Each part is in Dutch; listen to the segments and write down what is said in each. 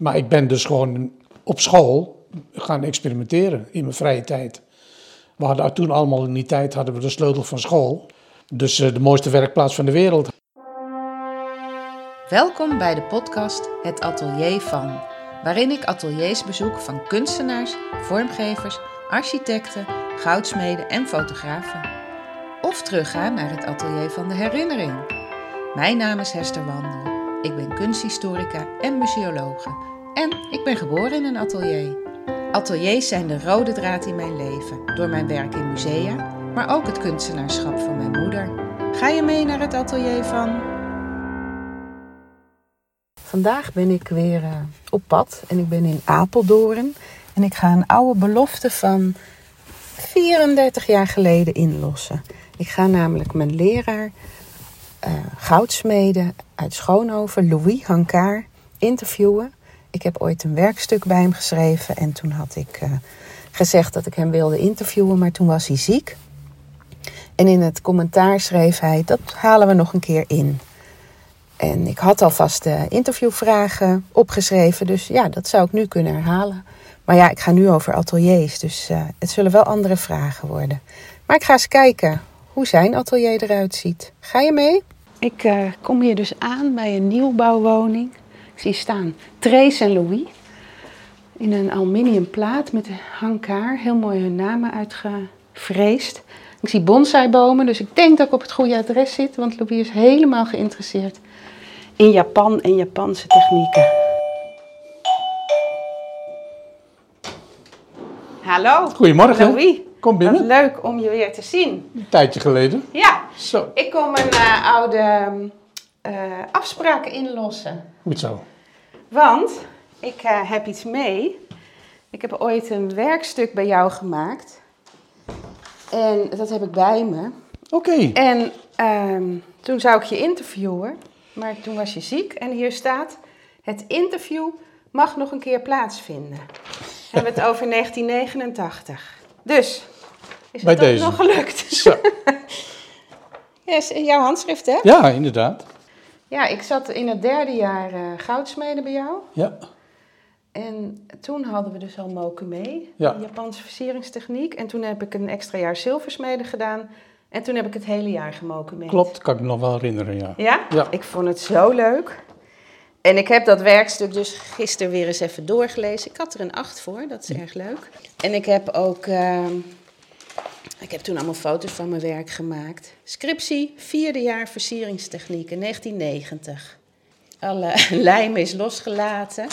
Maar ik ben dus gewoon op school gaan experimenteren in mijn vrije tijd. We hadden toen allemaal in die tijd hadden we de sleutel van school. Dus eh, de mooiste werkplaats van de wereld. Welkom bij de podcast Het Atelier van, waarin ik ateliers bezoek van kunstenaars, vormgevers, architecten, goudsmeden en fotografen. Of terugga naar het atelier van de herinnering. Mijn naam is Hester Wandel. Ik ben kunsthistorica en museologe. En ik ben geboren in een atelier. Ateliers zijn de rode draad in mijn leven, door mijn werk in musea, maar ook het kunstenaarschap van mijn moeder. Ga je mee naar het atelier van Vandaag ben ik weer uh, op pad en ik ben in Apeldoorn. En ik ga een oude belofte van 34 jaar geleden inlossen. Ik ga namelijk mijn leraar, uh, goudsmede uit Schoonhoven, Louis Hankaar, interviewen. Ik heb ooit een werkstuk bij hem geschreven en toen had ik uh, gezegd dat ik hem wilde interviewen, maar toen was hij ziek. En in het commentaar schreef hij: dat halen we nog een keer in. En ik had alvast de interviewvragen opgeschreven, dus ja, dat zou ik nu kunnen herhalen. Maar ja, ik ga nu over ateliers, dus het zullen wel andere vragen worden. Maar ik ga eens kijken hoe zijn atelier eruit ziet. Ga je mee? Ik uh, kom hier dus aan bij een nieuwbouwwoning. Ik zie staan Trace en Louis. In een aluminium plaat met hankaar. Heel mooi hun namen uitgevreesd. Ik zie bonsaibomen, dus ik denk dat ik op het goede adres zit. Want Louis is helemaal geïnteresseerd in Japan en Japanse technieken. Hallo. Goedemorgen. Louis. Kom binnen. Wat leuk om je weer te zien. Een tijdje geleden. Ja. Zo. Ik kom een uh, oude uh, afspraken inlossen. Goed zo. Want ik uh, heb iets mee. Ik heb ooit een werkstuk bij jou gemaakt. En dat heb ik bij me. Oké. Okay. En um, toen zou ik je interviewen. Maar toen was je ziek. En hier staat: Het interview mag nog een keer plaatsvinden. We hebben het over 1989. Dus, is Bij het deze. nog gelukt? Zo. is jouw handschrift, hè? Ja, inderdaad. Ja, ik zat in het derde jaar uh, goudsmeden bij jou. Ja. En toen hadden we dus al moken mee, Ja. Japanse versieringstechniek. En toen heb ik een extra jaar zilversmeden gedaan. En toen heb ik het hele jaar gemoken mee. Klopt, kan ik me nog wel herinneren, ja. Ja? Ja. Ik vond het zo leuk. En ik heb dat werkstuk dus gisteren weer eens even doorgelezen. Ik had er een 8 voor, dat is erg leuk. En ik heb ook... uh, ik heb toen allemaal foto's van mijn werk gemaakt. Scriptie, vierde jaar versieringstechnieken, 1990. Alle lijm is losgelaten.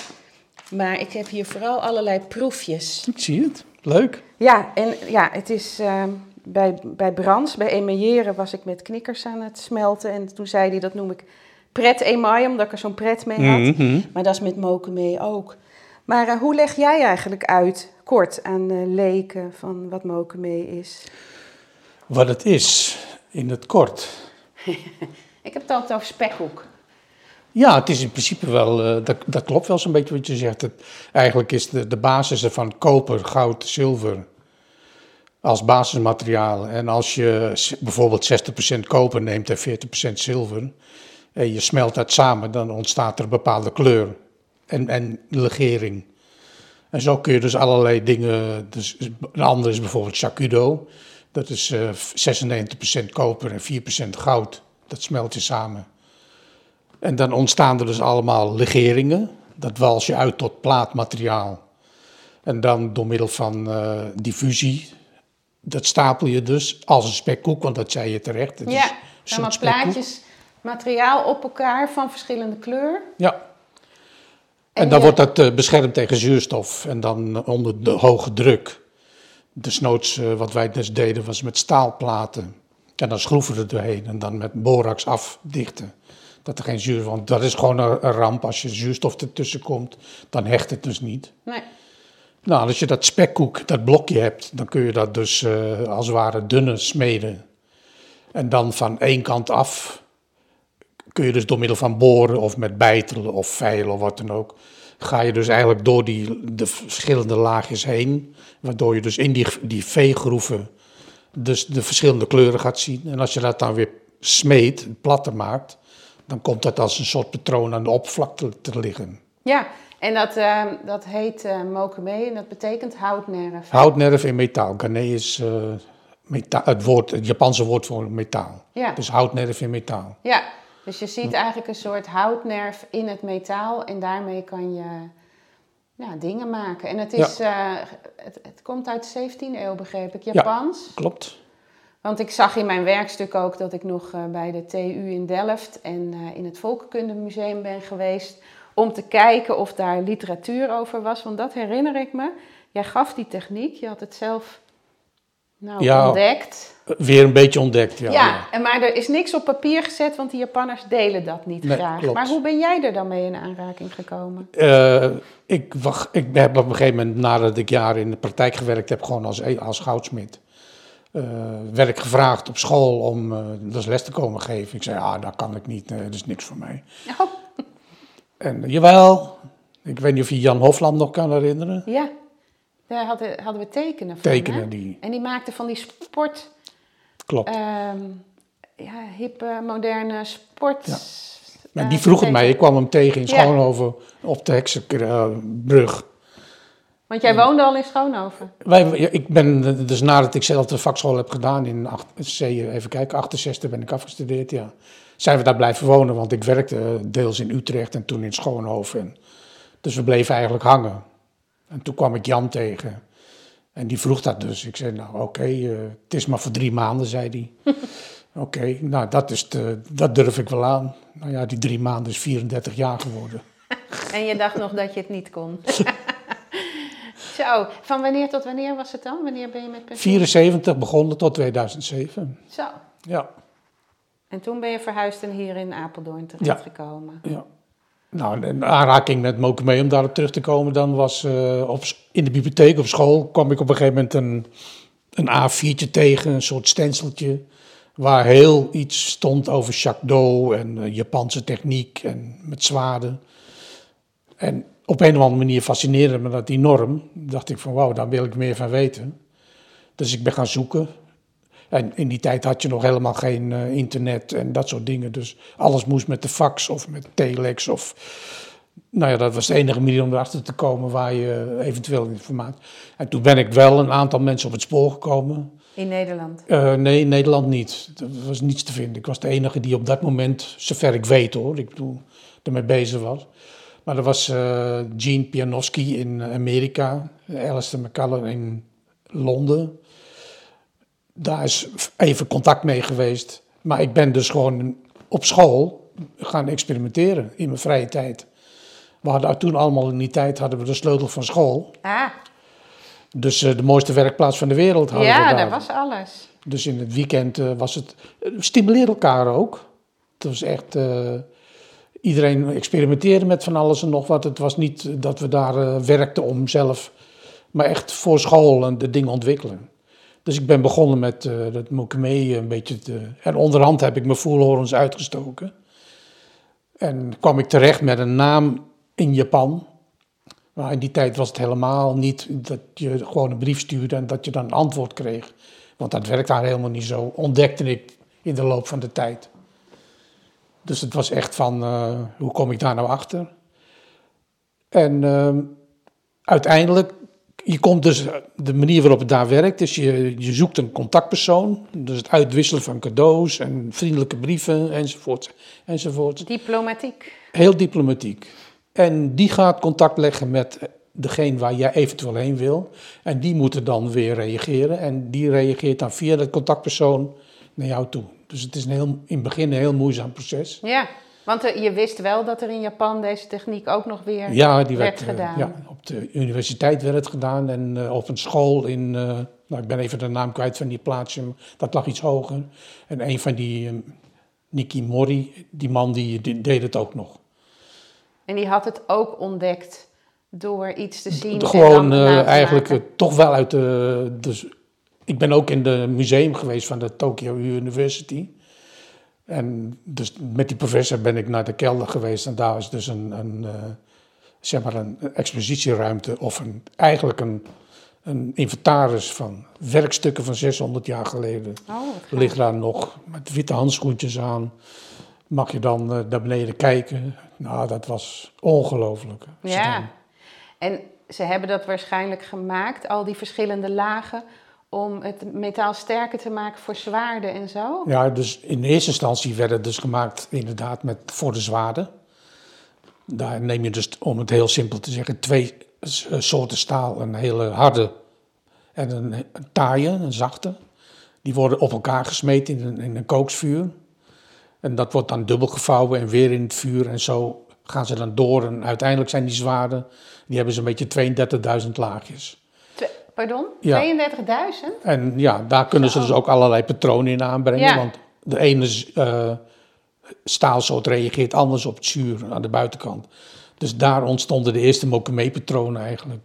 Maar ik heb hier vooral allerlei proefjes. Ik zie het. Leuk. Ja, en ja, het is... Uh, bij, bij Brans, bij emailleren, was ik met knikkers aan het smelten. En toen zei hij, dat noem ik pret emaille, omdat ik er zo'n pret mee had. Mm -hmm. Maar dat is met moken mee ook. Maar uh, hoe leg jij eigenlijk uit, kort, aan leken van wat moken mee is? Wat het is, in het kort. ik heb het altijd over spekhoek. Ja, het is in principe wel, uh, dat, dat klopt wel zo'n beetje wat je zegt. Het, eigenlijk is de, de basis van koper, goud, zilver als basismateriaal. En als je bijvoorbeeld 60% koper neemt en 40% zilver en je smelt dat samen, dan ontstaat er een bepaalde kleur en, en legering. En zo kun je dus allerlei dingen. Dus een andere is bijvoorbeeld Shakudo. Dat is uh, 96% koper en 4% goud. Dat smelt je samen. En dan ontstaan er dus allemaal legeringen. Dat wals je uit tot plaatmateriaal. En dan door middel van uh, diffusie, dat stapel je dus als een spekkoek, want dat zei je terecht. Het ja, dan maar plaatjes materiaal op elkaar van verschillende kleur. Ja. En, dan wordt dat uh, beschermd tegen zuurstof en dan onder de hoge druk. Desnoods, uh, wat wij dus deden, was met staalplaten. En dan schroeven we er doorheen en dan met borax afdichten. Dat er geen zuurstof, want dat is gewoon een, een ramp. Als je zuurstof ertussen komt, dan hecht het dus niet. Nee. Nou, als je dat spekkoek, dat blokje hebt, dan kun je dat dus uh, als het ware dunne smeden. En dan van één kant af kun je dus door middel van boren of met bijtelen of veilen of wat dan ook, ga je dus eigenlijk door die, de verschillende laagjes heen, waardoor je dus in die, die veegroeven dus de verschillende kleuren gaat zien. En als je dat dan weer smeet, platter maakt, dan komt dat als een soort patroon aan de oppervlakte te liggen. Ja, En dat, eh, dat heet uh, mokume en dat betekent houtnerf. Houtnerf in metaal. Gane is uh, meta het, woord, het Japanse woord voor metaal. Ja. Dus houtnerf in metaal. Ja, dus je ziet eigenlijk een soort houtnerf in het metaal en daarmee kan je ja, dingen maken. En het, is, het, het, komt uit de 17e eeuw, begreep ik, Japans. Ja, klopt. Want ik zag in mijn werkstuk ook dat ik nog bij de TU in Delft en in het Volkenkundemuseum ben geweest om te kijken of daar literatuur over was. Want dat herinner ik me. Jij gaf die techniek, je had het zelf nou, ja, ontdekt. Weer een beetje ontdekt, ja. Ja, En maar er is niks op papier gezet, want die Japanners delen dat niet Nee, graag. klopt. Maar hoe ben jij er dan mee in aanraking gekomen? Eh, ik, wacht, ik heb op een gegeven moment, nadat ik jaren in de praktijk gewerkt heb, gewoon als, als goudsmid, eh, werd ik gevraagd op school om eh dus les te komen geven. Ik zei, ah, dat kan ik niet, dat is niks voor mij. Oh, En eh, jawel, ik weet niet of je Jan Hofland nog kan herinneren. ja, daar hadden, hadden we tekenen van. Tekenen hè? die, En die maakten van die sport, klopt. ehm, ja, hippe, moderne sport. Ja. eh, Maar die vroeg het mij, ik kwam hem tegen in Ja. Schoonhoven op de Heksenbrug. Want jij woonde al in Schoonhoven. Wij, ik ben, eh, dus nadat ik zelf de vakschool heb gedaan in, even kijken, 68 ben ik afgestudeerd, ja. Zijn we daar blijven wonen, want ik werkte eh, deels in Utrecht en toen in Schoonhoven. En, dus we bleven eigenlijk hangen. En toen kwam ik Jan tegen. En die vroeg dat dus. Ik zei, nou oké, eh, het is maar voor drie maanden, zei hij. oké, nou dat, is te, dat durf ik wel aan. Nou ja, die drie maanden is 34 jaar geworden. En je dacht nog dat je het niet kon. Zo, van wanneer tot wanneer was het dan? Wanneer ben je met pensioen? 74 begonnen tot 2007. Zo. Ja. En toen ben je verhuisd en hier in Apeldoorn terechtgekomen. Ja. Nou, een aanraking met Mokume, om daarop terug te komen, dan was eh, op, in de bibliotheek op school kwam ik op een gegeven moment een, een A4'tje tegen, een soort stenseltje, waar heel iets stond over Shakudo en eh, Japanse techniek en met zwaarden. En op een of andere manier fascineerde me dat enorm. dacht ik van wauw, daar wil ik meer van weten. Dus ik ben gaan zoeken. En in die tijd had je nog helemaal geen eh, internet en dat soort dingen. Dus alles moest met de fax of met telex. Of, nou ja, dat was de enige manier om erachter te komen waar je eventueel informatie... En toen ben ik wel een aantal mensen op het spoor gekomen. In Nederland. Eh, nee, in Nederland niet. Er was niets te vinden. Ik was de enige die op dat moment, zover ik weet hoor, ik bedoel, ermee bezig was. Maar er was eh, Gene Pianowski in Amerika, Alistair McCullough in Londen. Daar is even contact mee geweest. Maar ik ben dus gewoon op school gaan experimenteren in mijn vrije tijd. We hadden toen allemaal in die tijd hadden we de sleutel van school. Ah, Dus eh, de mooiste werkplaats van de wereld hadden we ja, daar. daar was alles. Dus in het weekend eh, was het. eh, We stimuleren elkaar ook. Het was echt. eh, iedereen experimenteerde met van alles en nog wat. Het was niet eh, dat we daar eh, werkten om zelf. Maar echt voor school en de dingen ontwikkelen. Dus ik ben begonnen met eh dat Mokeme een beetje te. En onderhand heb ik mijn voelhorens uitgestoken. En kwam ik terecht met een naam in Japan. Maar in die tijd was het helemaal niet dat je gewoon een brief stuurde en dat je dan een antwoord kreeg. Want dat werkt daar helemaal niet zo, ontdekte ik in de loop van de tijd. Dus het was echt van, eh, hoe kom ik daar nou achter? En ehm, uiteindelijk, je komt dus, de manier waarop het daar werkt, is je, je zoekt een contactpersoon. Dus het uitwisselen van cadeaus en vriendelijke brieven enzovoort. enzovoort. Diplomatiek. Heel diplomatiek. En die gaat contact leggen met degene waar jij eventueel heen wil. En die moeten dan weer reageren. En die reageert dan via de contactpersoon naar jou toe. Dus het is een heel, in het begin een heel moeizaam proces. Ja, want eh, je wist wel dat er in Japan deze techniek ook nog weer Ja, die werd werd, eh, gedaan. ja, op de universiteit werd het gedaan. En eh, op een school in, nou ik ben even de naam kwijt van die plaatsje, dat lag iets hoger. En een van die, eh, Nicky Mori, die man die, die deed het ook nog. En die had het ook ontdekt door iets te zien. en Gewoon eigenlijk toch wel uit de. Dus, ik ben ook in het museum geweest van de Tokyo University. En dus met die professor ben ik naar de kelder geweest. En daar is dus een, een, eh, zeg maar een expositieruimte. Of een, eigenlijk een, een inventaris van werkstukken van 600 jaar geleden. Oh. Ligt daar nog met witte handschoentjes aan. mag je dan uh, naar beneden kijken. Nou, dat was ongelooflijk. Ja, en ze hebben dat waarschijnlijk gemaakt, al die verschillende lagen, om het metaal sterker te maken voor zwaarden en zo? Ja, dus in eerste instantie werd het dus gemaakt inderdaad met, voor de zwaarden. Daar neem je dus, om het heel simpel te zeggen, twee soorten staal. Een hele harde en een, taaie, een zachte. Die worden op elkaar gesmeten in een, in een kooksvuur. En dat wordt dan dubbel gevouwen en weer in het vuur. En zo gaan ze dan door. En uiteindelijk zijn die zwaarden, die hebben ze een beetje 32.000 laagjes. Pardon? 32.000? En ja, daar kunnen ze dus ook allerlei patronen in aanbrengen. Want de ene uh, staalsoort reageert anders op het zuur aan de buitenkant. Dus daar ontstonden de eerste Mokumee-patronen eigenlijk.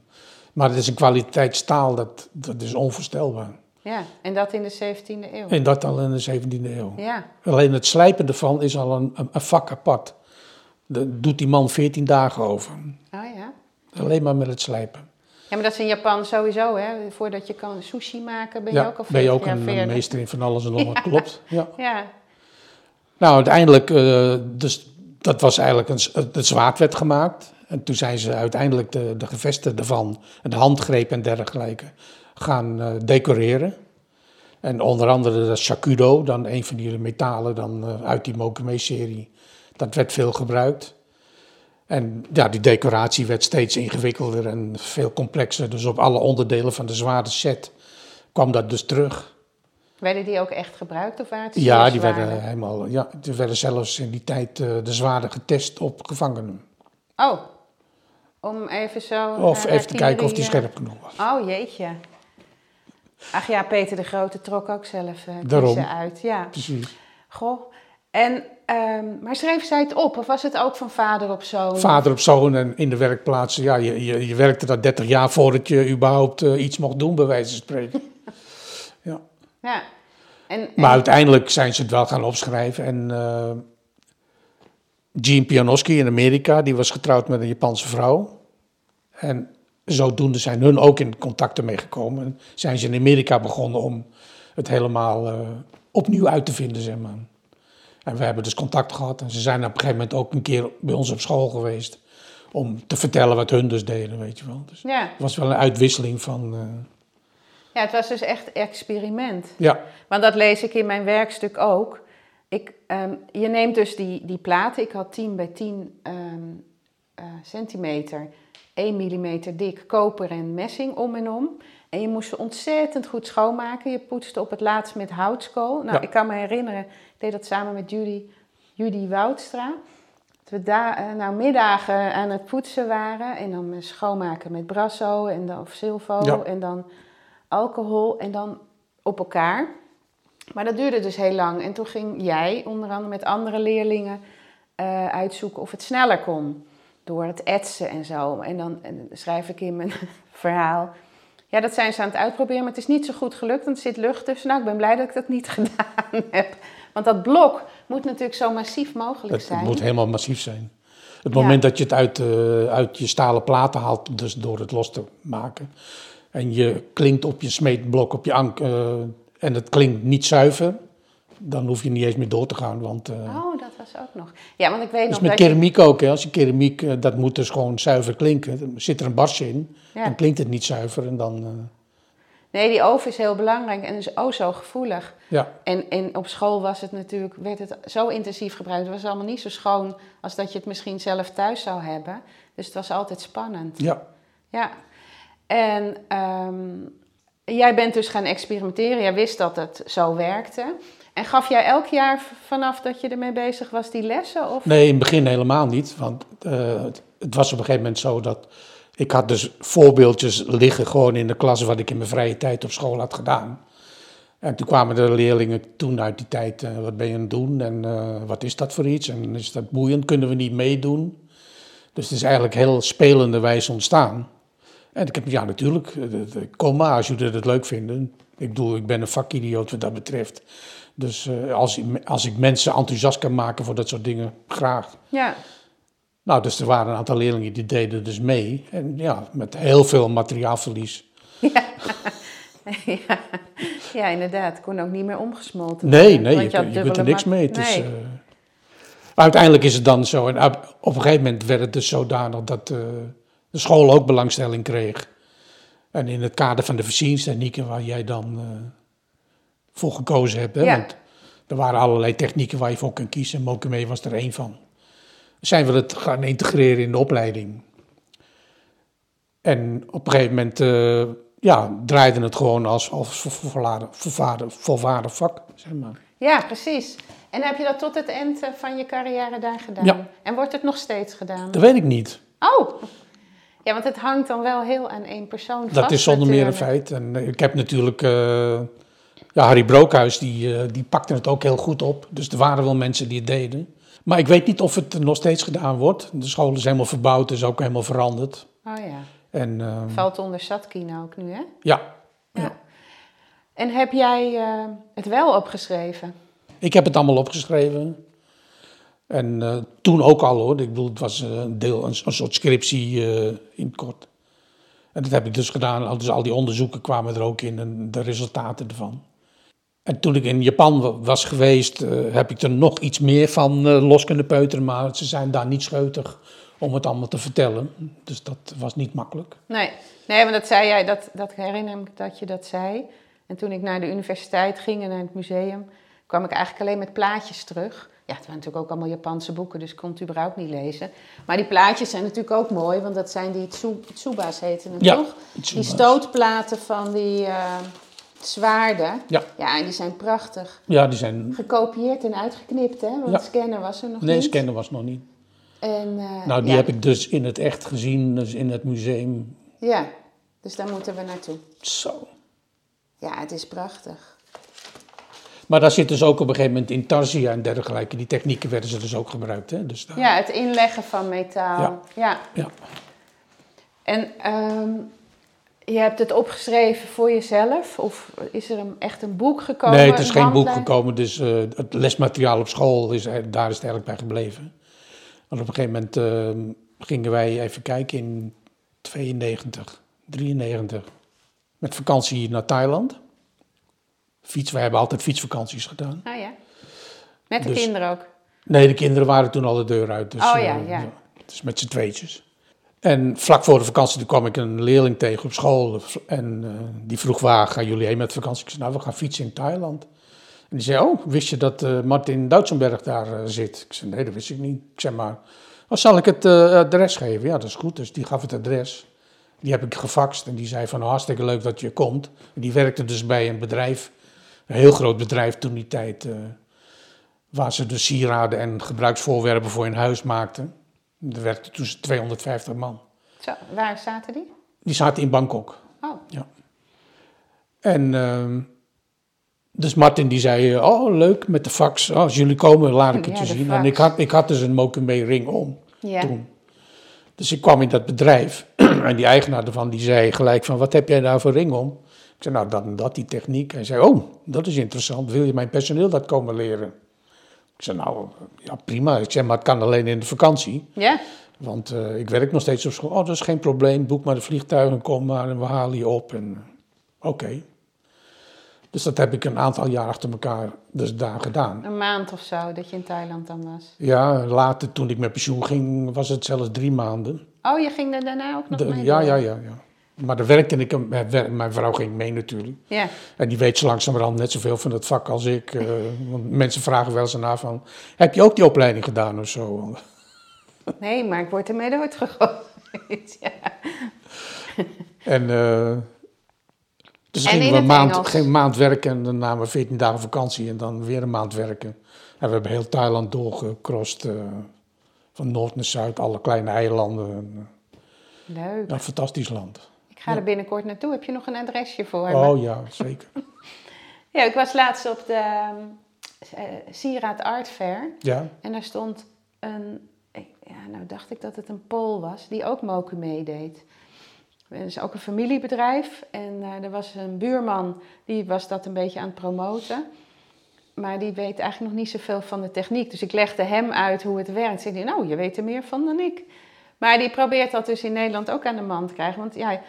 Maar het is een kwaliteit staal, dat, dat is onvoorstelbaar. Ja, en dat in de 17e eeuw. En dat al in de 17e eeuw. Ja. Alleen het slijpen ervan is al een, een, vak apart. Daar doet die man 14 dagen over. Oh ja. Alleen maar met het slijpen. Ja, maar dat is in Japan sowieso, hè? Voordat je kan sushi maken, ben je ook al ben je ook een, meester in van alles en nog wat, klopt. Ja. ja. Nou, uiteindelijk, uh, dus dat was eigenlijk, een, het zwaard werd gemaakt. En toen zijn ze uiteindelijk de, de gevesten ervan, de handgreep en dergelijke, gaan uh, decoreren. En onder andere de shakudo, dan een van die metalen dan, uh, uit die Mokume-serie. Dat werd veel gebruikt. En ja, die decoratie werd steeds ingewikkelder en veel complexer. Dus op alle onderdelen van de zware set kwam dat dus terug. Werden die ook echt gebruikt of waren het Ja, die werden helemaal. Ja, er werden zelfs in die tijd uh, de zwaarden getest op gevangenen. Oh, om even zo. Of even te kijken of die scherp genoeg was. Oh jeetje. Ach ja, Peter de Grote trok ook zelf uh, Daarom. uit. Ja, precies. Goh. En, um, maar schreef zij het op of was het ook van vader op zoon? Vader op zoon en in de werkplaats. Ja, je, je, je werkte daar 30 jaar voordat je überhaupt uh, iets mocht doen, bij wijze van spreken. ja. ja. En, en, maar uiteindelijk zijn ze het wel gaan opschrijven. En uh, Gene Pianoski in Amerika, die was getrouwd met een Japanse vrouw. En zodoende zijn hun ook in contact ermee gekomen. En zijn ze in Amerika begonnen om het helemaal uh, opnieuw uit te vinden, zeg maar. En we hebben dus contact gehad. En ze zijn op een gegeven moment ook een keer bij ons op school geweest. Om te vertellen wat hun dus deden, weet je wel. Dus ja. Het was wel een uitwisseling van... Uh... Ja, het was dus echt experiment. Ja. Want dat lees ik in mijn werkstuk ook. Ik, um, je neemt dus die, die platen. Ik had 10 bij 10 um, uh, centimeter. 1 millimeter dik koper en messing om en om. En je moest ze ontzettend goed schoonmaken. Je poetste op het laatst met houtskool. Nou, Ja. ik kan me herinneren, deed dat samen met Judy, Judy Woudstra. Dat we daar eh, nou, middagen aan het poetsen waren. En dan eh, schoonmaken met brasso en dan, of silvo. Ja. En dan alcohol en dan op elkaar. Maar dat duurde dus heel lang. En toen ging jij, onder andere met andere leerlingen, eh, uitzoeken of het sneller kon. Door het etsen en zo. En dan, en dan schrijf ik in mijn verhaal. Ja, dat zijn ze aan het uitproberen, maar het is niet zo goed gelukt, want er zit lucht tussen. Nou, ik ben blij dat ik dat niet gedaan heb. Want dat blok moet natuurlijk zo massief mogelijk Het, zijn. het moet helemaal massief zijn. Het moment dat je het uit, eh, uit je stalen platen haalt, dus door het los te maken. En je klinkt op je smeetblok, op je ank, eh, en het klinkt niet zuiver. Dan hoef je niet eens meer door te gaan. Want, eh, Oh, dat was ook nog. Ja, want ik weet dus nog met je- keramiek ook. Hè. Als je keramiek, dat moet dus gewoon zuiver klinken. Zit er een barsje in, Ja. dan klinkt het niet zuiver. En dan, Nee, die oven is heel belangrijk en is oh zo gevoelig. ja, En, en op school was het natuurlijk, werd het zo intensief gebruikt. Het was allemaal niet zo schoon als dat je het misschien zelf thuis zou hebben. Dus het was altijd spannend. ja. Ja. En ehm, jij bent dus gaan experimenteren. Jij wist dat het zo werkte. En gaf jij elk jaar vanaf dat je ermee bezig was die lessen? Of? Nee, in het begin helemaal niet. Want eh, het was op een gegeven moment zo dat... Ik had dus voorbeeldjes liggen gewoon in de klas... wat ik in mijn vrije tijd op school had gedaan. En toen kwamen de leerlingen toen uit die tijd... eh, wat ben je aan het doen en eh, wat is dat voor iets? En is dat boeiend? Kunnen we niet meedoen? Dus het is eigenlijk heel spelende wijze ontstaan. En ik heb, ja natuurlijk, eh, kom maar als jullie het leuk vinden. Ik bedoel, ik ben een vakidioot wat dat betreft. Dus eh, als, als ik mensen enthousiast kan maken voor dat soort dingen, graag. Ja. Nou, dus er waren een aantal leerlingen die deden dus mee. En ja, met heel veel materiaalverlies. ja. ja, inderdaad. Het kon ook niet meer omgesmolten Nee, worden, nee, je, je kunt er niks mee. Het is, eh, Uiteindelijk is het dan zo. En op op een gegeven moment werd het dus zodanig dat eh, de school ook belangstelling kreeg. En in het kader van de versieringstechnieken waar jij dan eh, voor gekozen hebt. Hè? Ja. Want er waren allerlei technieken waar je voor kan kiezen. En Mokume was er één van. Zijn we het gaan integreren in de opleiding. En op een gegeven moment eh, ja, draaide het gewoon als, als volwaardig, vak. Zeg maar. Ja, precies. En heb je dat tot het eind eh, van je carrière daar gedaan? Ja. En wordt het nog steeds gedaan? Dat weet ik niet. Oh! Ja, want het hangt dan wel heel aan één persoon vast Dat is zonder meer een feit. En eh, ik heb natuurlijk... ja, Harry Brookhuis, die, die pakte het ook heel goed op. Dus er waren wel mensen die het deden. Maar ik weet niet of het nog steeds gedaan wordt. De school is helemaal verbouwd, is ook helemaal veranderd. Oh ja. En eh, Valt onder Satkin ook nu, hè? ja, Ja. En heb jij eh, het wel opgeschreven? ik heb het allemaal opgeschreven. En eh, toen ook al hoor. Ik bedoel, het was eh, een deel, een, een soort scriptie in het kort. En dat heb ik dus gedaan. Dus al die onderzoeken kwamen er ook in en de resultaten ervan. En toen ik in Japan wa- was geweest, eh, heb ik er nog iets meer van eh, los kunnen peuteren. Maar ze zijn daar niet scheutig om het allemaal te vertellen. Dus dat was niet makkelijk. Nee, nee want dat zei jij, dat, dat herinner ik dat je dat zei. En toen ik naar de universiteit ging en naar het museum, kwam ik eigenlijk alleen met plaatjes terug. Ja, het waren natuurlijk ook allemaal Japanse boeken, dus ik kon het überhaupt niet lezen. Maar die plaatjes zijn natuurlijk ook mooi, want dat zijn die tsu, tsuba's heten het Ja, toch? Die stootplaten van die eh, zwaarden. Ja. Ja, en die zijn prachtig. Ja, die zijn... Gekopieerd en uitgeknipt, hè? Want Ja. scanner was er nog Nee, niet. scannen was nog niet. En, eh, Nou, die ja, heb ik dus in het echt gezien, dus in het museum. Ja, dus daar moeten we naartoe. Zo. Ja, het is prachtig. Maar daar zit dus ook op een gegeven moment intarsia en dergelijke. Die technieken werden ze dus ook gebruikt. Hè? Dus daar, Ja, het inleggen van metaal. Ja. Ja. ja. En ehm, je hebt het opgeschreven voor jezelf? Of is er een, echt een boek gekomen? Nee, het is een geen boek gekomen. Dus eh, het lesmateriaal op school, is, er- daar is het eigenlijk bij gebleven. Want op een gegeven moment eh, gingen wij even kijken in 92, 93. Met vakantie naar Thailand. Fiets, wij hebben altijd fietsvakanties gedaan. Oh ja. Met de Dus- kinderen ook? Nee, de kinderen waren toen al de deur uit. Dus, Oh ja, eh, ja. Dus met z'n tweetjes. En vlak voor de vakantie toen kwam ik een leerling tegen op school. En eh, die vroeg, waar gaan jullie heen met vakantie? Ik zei, nou, we gaan fietsen in Thailand. En die zei, oh, wist je dat eh, Martin Duitsenberg daar eh, zit? Ik zei, nee, dat wist ik niet. Ik zei, maar, oh, zal ik het adres geven? Ja, dat is goed. Dus die gaf het adres. Die heb ik gefaxt en die zei van, oh, hartstikke leuk dat je komt. En die werkte dus bij een bedrijf, een heel groot bedrijf toen die tijd... waar ze dus sieraden en gebruiksvoorwerpen voor in huis maakten. Er werkten toen 250 man. Zo, waar zaten die? Die zaten in Bangkok. Oh, En ehm, dus Martin die zei, oh leuk met de fax. Oh, als jullie komen, laat ik het Ja, je zien. fax. En ik had, ik had dus een Mokume ring om ja. toen. Dus ik kwam in dat bedrijf en die eigenaar ervan die zei gelijk van, wat heb jij daar voor ring om? Ik zei, nou dat en dat, die techniek. Hij zei, oh, dat is interessant. Wil je mijn personeel dat komen leren? Ik zei, nou, ja prima. Ik zei, maar het kan alleen in de vakantie. Ja? Want eh, ik werk nog steeds op school. Oh, dat is geen probleem. Boek maar de vliegtuigen, kom maar en we halen je op. En oké. Dus dat heb ik een aantal jaar achter elkaar dus daar gedaan. Een maand of zo dat je in Thailand dan was. Ja, later toen ik met pensioen ging, was het zelfs drie maanden. Oh, je ging er daarna ook nog De- mee ja, ja, ja, ja. Maar daar werkte ik, mijn vrouw ging mee natuurlijk. Ja. En die weet zo langzamerhand net zoveel van het vak als ik. eh, want mensen vragen wel eens naar van, heb je ook die opleiding gedaan of zo? Nee, maar ik word ermee doodgegooid. ja. En uh, dus En gingen in we een maand, geen maand werken en dan namen we 14 dagen vakantie en dan weer een maand werken. En we hebben heel Thailand doorgecrossed, eh, van noord naar zuid, alle kleine eilanden. En, Leuk. een fantastisch land. Ga er binnenkort naartoe. Heb je nog een adresje voor me? Oh ja, zeker. Ja, ik was laatst op de eh, Sieraad Art Fair. Ja, En daar stond een, ja, nou dacht ik dat het een Pool was, die ook Moku meedeed. Het is ook een familiebedrijf en eh, er was een buurman, die was dat een beetje aan het promoten. Maar die weet eigenlijk nog niet zoveel van de techniek. Dus ik legde hem uit hoe het werkt. Zei hij, nou, je weet er meer van dan ik. Maar die probeert dat dus in Nederland ook aan de man te krijgen. Want ja,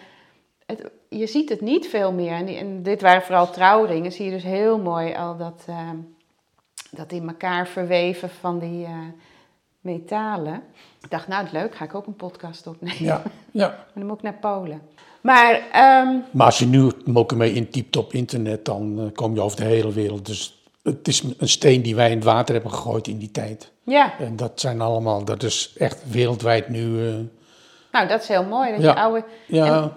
het, je ziet het niet veel meer. En, die- en dit waren vooral trouwringen. Zie je dus heel mooi al dat, eh, dat in elkaar verweven van die, eh, metalen. Ik dacht, nou, leuk, ga ik ook een podcast opnemen. Ja, ja. Maar dan moet ik naar Polen. Maar, ehm, Maar als je nu Mokumee intypt op internet, dan eh, kom je over de hele wereld. Dus het is een steen die wij in het water hebben gegooid in die tijd. ja, En dat zijn allemaal, dat is echt wereldwijd nu. eh, nou, dat is heel mooi. Dat Ja. je oude... ja, En,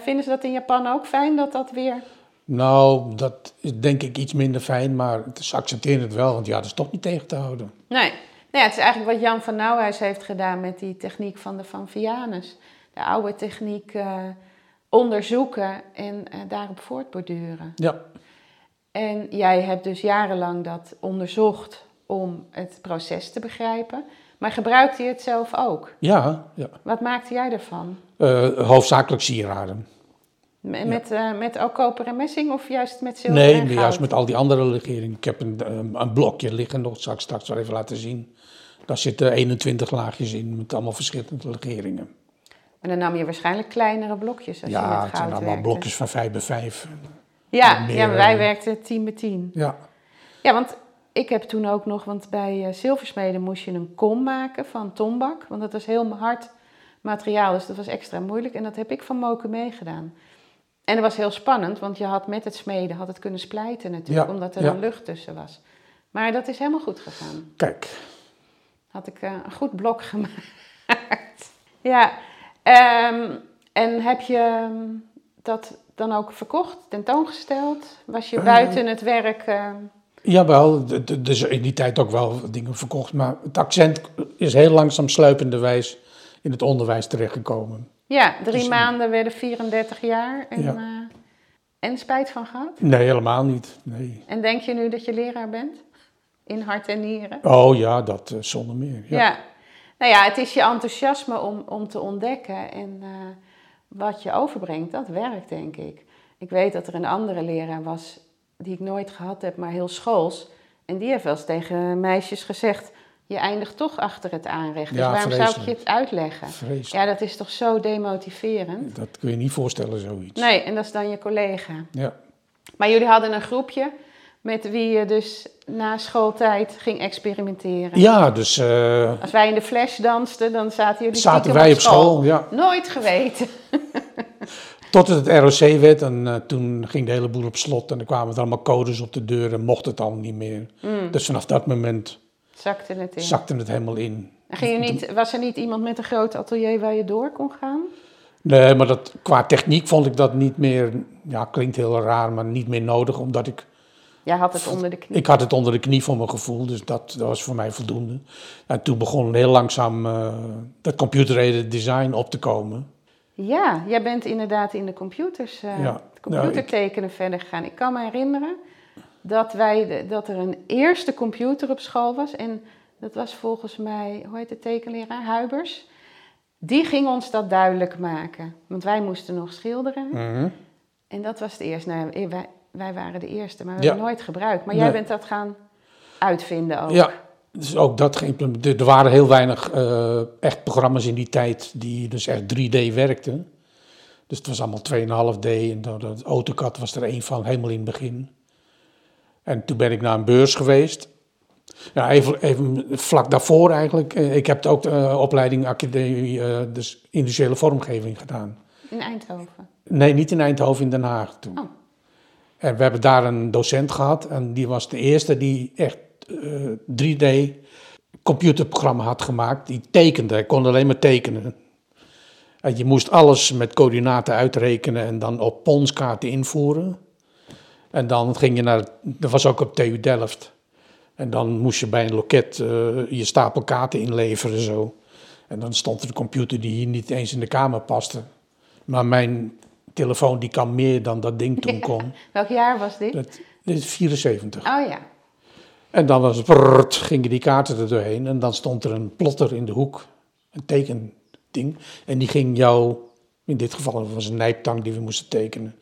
vinden ze dat in Japan ook fijn, dat dat weer... nou, dat is denk ik iets minder fijn, maar ze accepteren het wel, want ja, dat is toch niet tegen te houden. Nee. Nou ja, het is eigenlijk wat Jan van Nouwhuis heeft gedaan met die techniek van de Van Vianus. De oude techniek eh, onderzoeken en eh, daarop voortborduren. Ja, En jij hebt dus jarenlang dat onderzocht om het proces te begrijpen. Maar gebruikte je het zelf ook? ja, ja. Wat maakte jij ervan? Eh, hoofdzakelijk sieraden. Met, eh, met ook koper en messing of juist met zilver Nee, en goud? juist met al die andere legeringen. Ik heb een, eh, een blokje liggen nog, zal ik straks wel even laten zien. Daar zitten 21 laagjes in met allemaal verschillende legeringen. En dan nam je waarschijnlijk kleinere blokjes als je Ja, met het zijn goud allemaal werkte. blokjes van 5 bij 5. Ja, meer, ja wij eh, werkten 10 bij 10. Ja, Ja, want ik heb toen ook nog, want bij eh, zilversmeden moest je een kom maken van tombak. Want dat was heel hard materiaal, dus dat was extra moeilijk. En dat heb ik van Moken meegedaan. En dat was heel spannend, want je had met het smeden had het kunnen splijten natuurlijk, Ja, omdat er ja. dan lucht tussen was. Maar dat is helemaal goed gegaan. kijk. Had ik eh, een goed blok gemaakt. ja, ehm, en heb je ehm, dat dan ook verkocht, tentoongesteld? Was je Eh, buiten het werk... ehm, Jawel, dus in die tijd ook wel dingen verkocht. Maar het accent is heel langzaam sluipenderwijs in het onderwijs terechtgekomen. Ja, drie Dus- maanden werden 34 jaar en, Ja. eh, en spijt van gehad. Nee, helemaal niet. Nee. En denk je nu dat je leraar bent? In hart en nieren? Oh ja, dat eh, zonder meer. Ja. Ja. Nou ja, het is je enthousiasme om, om te ontdekken en eh, wat je overbrengt, dat werkt denk ik. Ik weet dat er een andere leraar was die ik nooit gehad heb, maar heel schools. En die heeft wel eens tegen meisjes gezegd, je eindigt toch achter het aanrecht. Dus waarom zou ik je het uitleggen? Vreselijk. Ja, dat is toch zo demotiverend? Dat kun je niet voorstellen, zoiets. Nee, en dat is dan je collega. Ja. Maar jullie hadden een groepje met wie je dus na schooltijd ging experimenteren. ja, dus eh, Als wij in de flash dansten, dan zaten jullie zaten wij op school. Ja. Nooit geweten. Tot het het ROC werd en eh, toen ging de hele boel op slot. En er kwamen er allemaal codes op de deur en mocht het allemaal niet meer. Dus vanaf dat moment Zakte het in. zakte het helemaal in. En ging je niet, was er niet iemand met een groot atelier waar je door kon gaan? Nee, maar dat, qua techniek vond ik dat niet meer, ja, klinkt heel raar, maar niet meer nodig. Omdat ik, Jij had het onder de knie. ik had het onder de knie voor mijn gevoel, dus dat, dat was voor mij voldoende. En toen begon heel langzaam eh, dat computer-aided design op te komen. Ja, jij bent inderdaad in de computers, eh Ja, computertekenen verder gegaan. Ik kan me herinneren dat, wij dat er een eerste computer op school was. En dat was volgens mij, hoe heet de tekenleraar? Huibers. Die ging ons dat duidelijk maken. Want wij moesten nog schilderen. Mhm. En dat was het eerste. Nou, ja, wij, wij waren de eerste, maar we Ja. hebben nooit gebruikt. Maar jij bent dat gaan uitvinden ook. Ja, dus ook dat geïmplementeerd. Er waren heel weinig eh, echt programma's in die tijd die dus echt 3D werkten. Dus het was allemaal 2,5D en AutoCAD was er één van, helemaal in het begin. En toen ben ik naar een beurs geweest. Ja, even, even vlak daarvoor eigenlijk. eh, Ik heb ook de eh, opleiding academie, eh, dus industriële vormgeving gedaan. In Eindhoven. Nee, niet in Eindhoven, in Den Haag toen. Oh. En we hebben daar een docent gehad en die was de eerste die echt eh, 3D computerprogramma had gemaakt. Die tekende, hij kon alleen maar tekenen. En je moest alles met coördinaten uitrekenen en dan op ponskaarten invoeren. En dan ging je naar, dat was ook op TU Delft. En dan moest je bij een loket eh, je stapel kaarten inleveren zo. En dan stond er een computer die hier niet eens in de kamer paste. Maar mijn telefoon die kan meer dan dat ding toen kon. Welk jaar was dit? Dat, dit is 74. Oh ja. En dan was het gingen die kaarten er doorheen. En dan stond er een plotter in de hoek. Een tekending. En die ging jou, in dit geval was een nijptang die we moesten tekenen.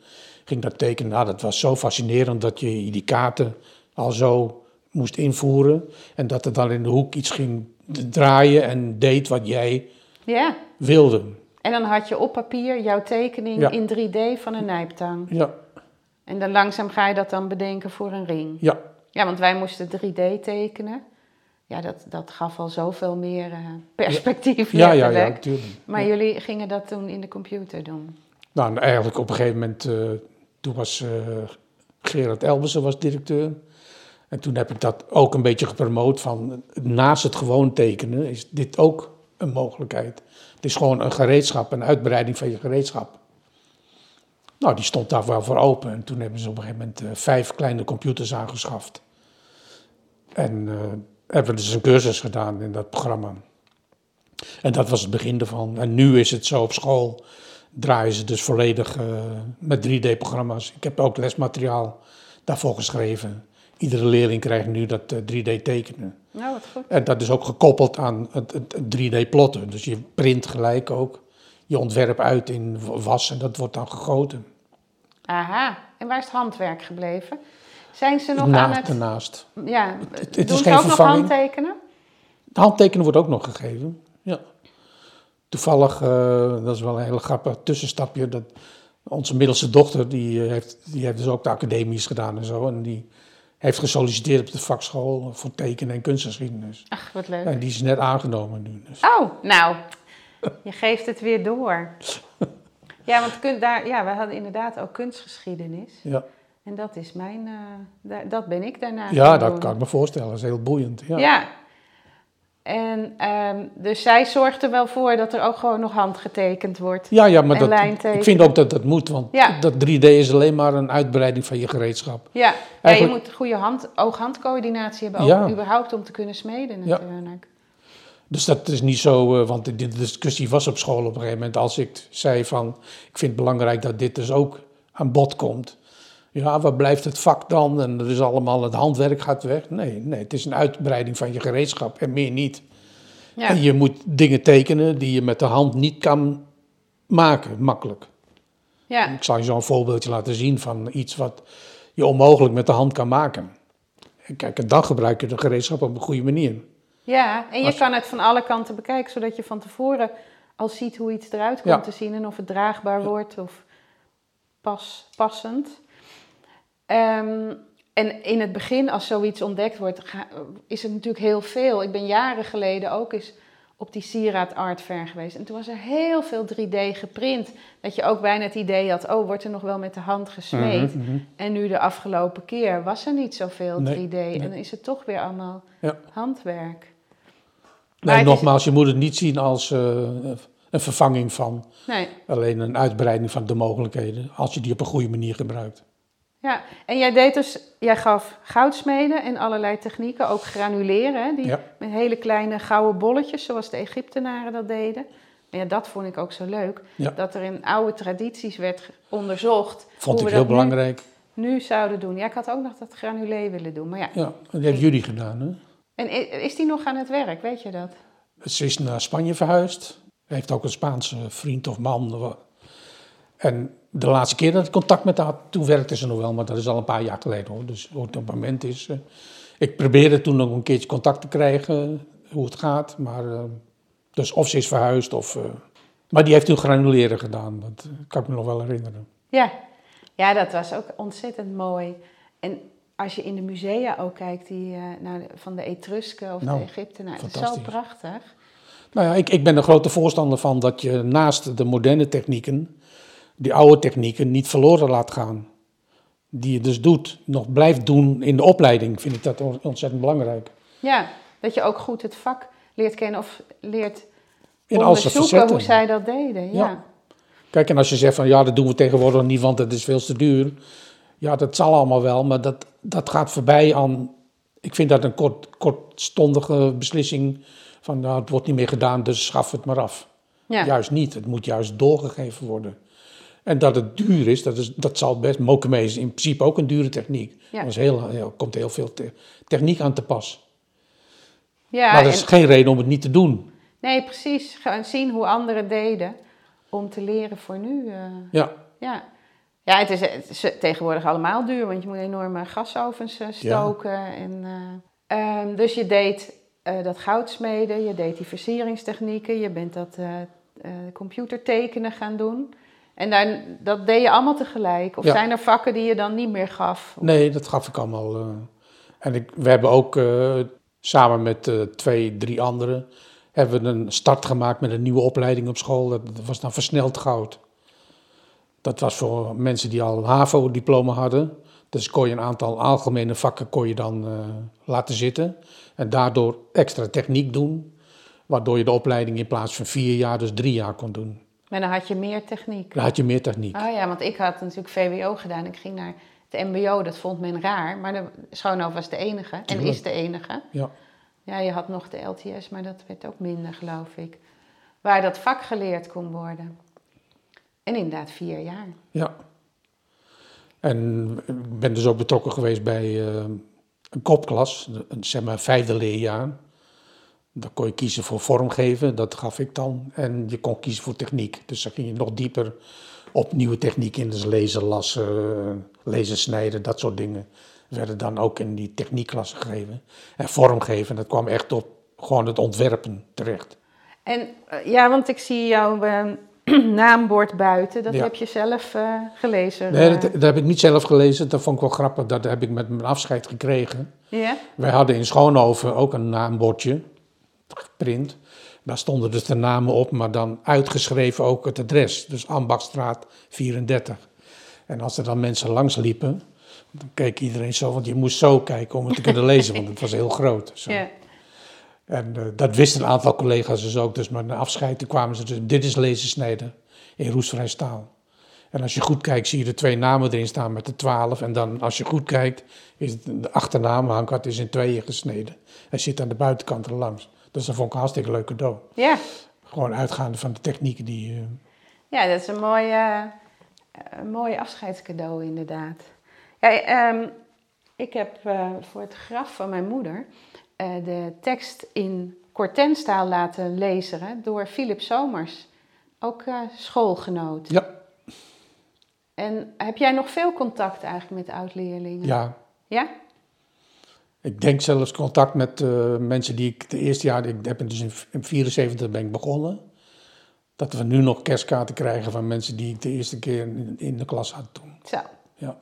Ging dat tekenen. Nou, dat was zo fascinerend dat je die kaarten al zo moest invoeren. En dat er dan in de hoek iets ging draaien en deed wat jij Ja. wilde. En dan had je op papier jouw tekening Ja. in 3D van een nijptang. Ja, En dan langzaam ga je dat dan bedenken voor een ring. ja. Ja, want wij moesten 3D tekenen. ja, dat, dat gaf al zoveel meer eh, perspectief. Ja, ja, ja, letterlijk. natuurlijk. Maar Ja. jullie gingen dat toen in de computer doen? Nou, en eigenlijk op een gegeven moment, eh, toen was eh, Gerard Elbersen was directeur. En toen heb ik dat ook een beetje gepromoot van naast het gewoon tekenen is dit ook een mogelijkheid. Het is gewoon een gereedschap, een uitbreiding van je gereedschap. Nou, die stond daar wel voor open. En toen hebben ze op een gegeven moment eh, vijf kleine computers aangeschaft. En eh, hebben dus een cursus gedaan in dat programma. En dat was het begin ervan. En nu is het zo op school, draaien ze dus volledig eh, met 3D-programma's. Ik heb ook lesmateriaal daarvoor geschreven. Iedere leerling krijgt nu dat eh, 3D-tekenen. Nou, wat goed. En dat is ook gekoppeld aan het, het 3D-plotten. Dus je print gelijk ook je ontwerp uit in was en dat wordt dan gegoten. Aha. En waar is het handwerk gebleven? Zijn ze nog aan het... daarnaast. Ja, het doen is ze geen ook nog handtekenen? Het handtekenen wordt ook nog gegeven. Toevallig, eh, dat is wel een hele grappig tussenstapje. Dat onze middelste dochter, die, eh, heeft, die heeft dus ook de academies gedaan en zo. En die heeft gesolliciteerd op de vakschool voor tekenen en kunstgeschiedenis. Ach, wat leuk. En die is net aangenomen nu. Dus. Oh, nou, je geeft het weer door. Ja, want kun, daar, ja, we hadden inderdaad ook kunstgeschiedenis. Ja, En dat is mijn, daar- dat ben ik daarna ja dat doen. kan ik me voorstellen. Dat is heel boeiend. Ja. Ja. En ehm, dus zij zorgt er wel voor dat er ook gewoon nog handgetekend wordt. Ja, ja, maar dat, ik vind ook dat dat moet, want Ja. dat 3D is alleen maar een uitbreiding van je gereedschap. Ja, ja je moet goede hand, oog-handcoördinatie hebben, ook überhaupt om te kunnen smeden Ja. natuurlijk. Dus dat is niet zo, eh, want de discussie was op school op een gegeven moment. Als ik zei van, ik vind het belangrijk dat dit dus ook aan bod komt. Ja, waar blijft het vak dan? En er is allemaal, het handwerk gaat weg. Nee, nee, het is een uitbreiding van je gereedschap en meer niet. Ja. En je moet dingen tekenen die je met de hand niet kan maken, makkelijk. Ja. Ik zal je zo een voorbeeldje laten zien van iets wat je onmogelijk met de hand kan maken. En kijk, en dan gebruik je de gereedschap op een goede manier. ja, en je Als- kan het van alle kanten bekijken, zodat je van tevoren al ziet hoe iets eruit komt Ja. te zien en of het draagbaar wordt of pas, passend. Ehm, en in het begin, als zoiets ontdekt wordt, is het natuurlijk heel veel. Ik ben jaren geleden ook eens op die sieraad art fair geweest. En toen was er heel veel 3D geprint. Dat je ook bijna het idee had, oh, wordt er nog wel met de hand gesmeed? Mhm, mhm. En nu de afgelopen keer was er niet zoveel Nee, 3D. nee. En dan is het toch weer allemaal Ja. handwerk. Maar Nee, is- nogmaals, je moet het niet zien als eh, een vervanging van. Nee, Alleen een uitbreiding van de mogelijkheden. Als je die op een goede manier gebruikt. Ja. En jij deed dus, jij gaf goudsmeden en allerlei technieken, ook granuleren, hè, die Ja. met hele kleine gouden bolletjes, zoals de Egyptenaren dat deden. Maar ja, dat vond ik ook zo leuk, Ja. dat er in oude tradities werd onderzocht Vond ik heel dat nu- belangrijk. Nu, zouden doen. Ja, ik had ook nog dat granulé willen doen, maar ja. Ja, dat heeft jullie gedaan. Hè? En is die nog aan het werk, weet je dat? Ze is naar Spanje verhuisd. Heeft ook een Spaanse vriend of man. En de laatste keer dat ik contact met haar had, toen werkte ze nog wel, maar dat is al een paar jaar geleden hoor. Dus hoe het op het moment is. eh, ik probeerde toen nog een keertje contact te krijgen, hoe het gaat. Maar, eh, dus of ze is verhuisd of. eh, maar die heeft toen granuleren gedaan, dat eh, kan ik me nog wel herinneren. Ja. ja, dat was ook ontzettend mooi. En als je in de musea ook kijkt, die, eh, nou, van de Etrusken of Nou, de Egyptenaren, het is zo prachtig. Nou ja, ik, ik ben een grote voorstander van dat je naast de moderne technieken, die oude technieken, niet verloren laat gaan. Die je dus doet, nog blijft doen in de opleiding, vind ik dat on- ontzettend belangrijk. Ja, dat je ook goed het vak leert kennen of leert In onderzoeken hoe zij dat deden. Ja. Ja. Kijk, en als je zegt van ja, dat doen we tegenwoordig niet, want het is veel te duur. Ja, dat zal allemaal wel, maar dat, dat gaat voorbij aan. Ik vind dat een kort, kortstondige beslissing van nou, het wordt niet meer gedaan, dus schaf het maar af. Ja. Juist niet, het moet juist doorgegeven worden. En dat het duur is, dat, is, dat zal best. Mokeme is in principe ook een dure techniek. Ja. Er is heel, heel, komt heel veel te- techniek aan te pas. Ja, maar dat is en- geen reden om het niet te doen. nee, precies. Gewoon zien hoe anderen deden om te leren voor nu. eh, Ja, ja. Ja, het is, het is tegenwoordig allemaal duur, want je moet enorme gasovens eh, stoken. En, eh, ehm, dus je deed dat goudsmeden, je deed die versieringstechnieken, je bent dat computertekenen gaan doen. En daar, dat deed je allemaal tegelijk? Of Ja. zijn er vakken die je dan niet meer gaf? nee, dat gaf ik allemaal. eh. en ik, we hebben ook, eh, Samen met eh, twee, drie anderen hebben we een start gemaakt met een nieuwe opleiding op school. Dat, dat was dan versneld goud. Dat was voor mensen die al een HAVO-diploma hadden. Dus kon je een aantal algemene vakken kon je dan laten zitten. En daardoor extra techniek doen. Waardoor je de opleiding in plaats van vier jaar, dus drie jaar kon doen. Maar dan had je meer techniek. Dan had je meer techniek. Oh ja, want ik had natuurlijk VWO gedaan. Ik ging naar het MBO, dat vond men raar. Maar de Schoonhoofd was de enige en is de enige. Ja. Ja, je had nog de LTS, maar dat werd ook minder, geloof ik. Waar dat vak geleerd kon worden. En inderdaad vier jaar. Ja. En ik ben dus ook betrokken geweest bij eh, een kopklas, een, zeg maar vijfde leerjaar. Dan kon je kiezen voor vormgeven, dat gaf ik dan. En je kon kiezen voor techniek. Dus dan ging je nog dieper op nieuwe techniek in. Dus lezen, lassen, lezen, snijden, dat soort dingen. Werden dan ook in die techniekklassen gegeven. En vormgeven, dat kwam echt op gewoon het ontwerpen terecht. En eh, ja, want ik zie jouw eh, naambord buiten. Dat Ja. heb je zelf eh, gelezen. Nee, eh. dat, dat heb ik niet zelf gelezen. Dat vond ik wel grappig. Dat heb ik met mijn afscheid gekregen. Ja? Wij hadden in Schoonhoven ook een naambordje, geprint. Daar stonden dus de namen op, maar dan uitgeschreven ook het adres. Dus Ambachtstraat 34. En als er dan mensen langs liepen, dan keek iedereen zo, want je moest zo kijken om het te kunnen lezen, want het was heel groot. Zo. ja. En eh, dat wisten een aantal collega's dus ook. Dus met een afscheid toen kwamen ze dus, dit is lezen snijden in roestvrij staal. En als je goed kijkt, zie je er twee namen erin staan met de twaalf. En dan, als je goed kijkt, is het, de achternaam, Hankart, is in tweeën gesneden. Hij zit aan de buitenkant er langs. Dus dat vond ik een hartstikke leuk cadeau. ja. Gewoon uitgaande van de technieken die... eh, Ja, dat is een mooi, eh, een mooi afscheidscadeau inderdaad. Ja, ehm, ik heb eh, voor het graf van mijn moeder eh, de tekst in Cortenstaal laten lezen door Philip Somers, ook eh, schoolgenoot. ja, En heb jij nog veel contact eigenlijk met oud-leerlingen? ja, Ja? Ik denk zelfs contact met eh, mensen die ik de eerste jaar... Ik heb dus in 1974 ben ik begonnen. Dat we nu nog kerstkaarten krijgen van mensen die ik de eerste keer in, in de klas had toen. Zo. Ja.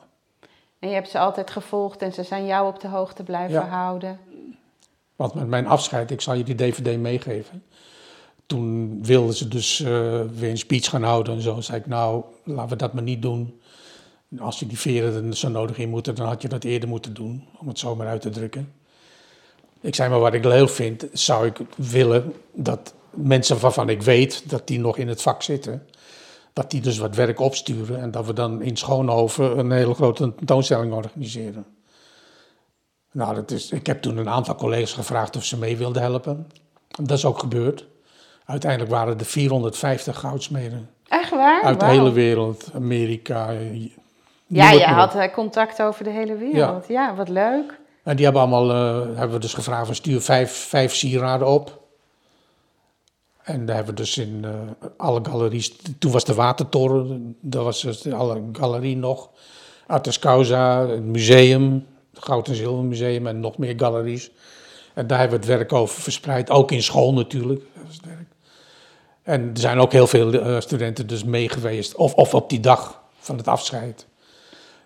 En je hebt ze altijd gevolgd en ze zijn jou op de hoogte blijven Ja. houden. Want met mijn afscheid, ik zal je die dvd meegeven. Toen wilden ze dus eh, weer een speech gaan houden en zo. zei ik, nou, laten we dat maar niet doen. Als je die veren er zo nodig in moeten, dan had je dat eerder moeten doen. Om het zo maar uit te drukken. Ik zei maar, wat ik leuk vind, zou ik willen dat mensen waarvan ik weet dat die nog in het vak zitten... dat die dus wat werk opsturen en dat we dan in Schoonhoven een hele grote tentoonstelling organiseren. Nou, dat is, ik heb toen een aantal collega's gevraagd of ze mee wilden helpen. Dat is ook gebeurd. Uiteindelijk waren er 450 goudsmeden Echt waar? uit de hele wereld. Amerika. Ja, je had contact over de hele wereld. Ja, wat leuk. En die hebben allemaal, eh, hebben we dus gevraagd, van stuur vijf, vijf sieraden op. En daar hebben we dus in eh, alle galeries, toen was de Watertoren, daar was dus alle galerie nog. Artes Causa, het museum, het Goud en Zilvermuseum en nog meer galeries. En daar hebben we het werk over verspreid, ook in school natuurlijk. Dat was het werk. En er zijn ook heel veel eh, studenten dus mee geweest, of, of op die dag van het afscheid.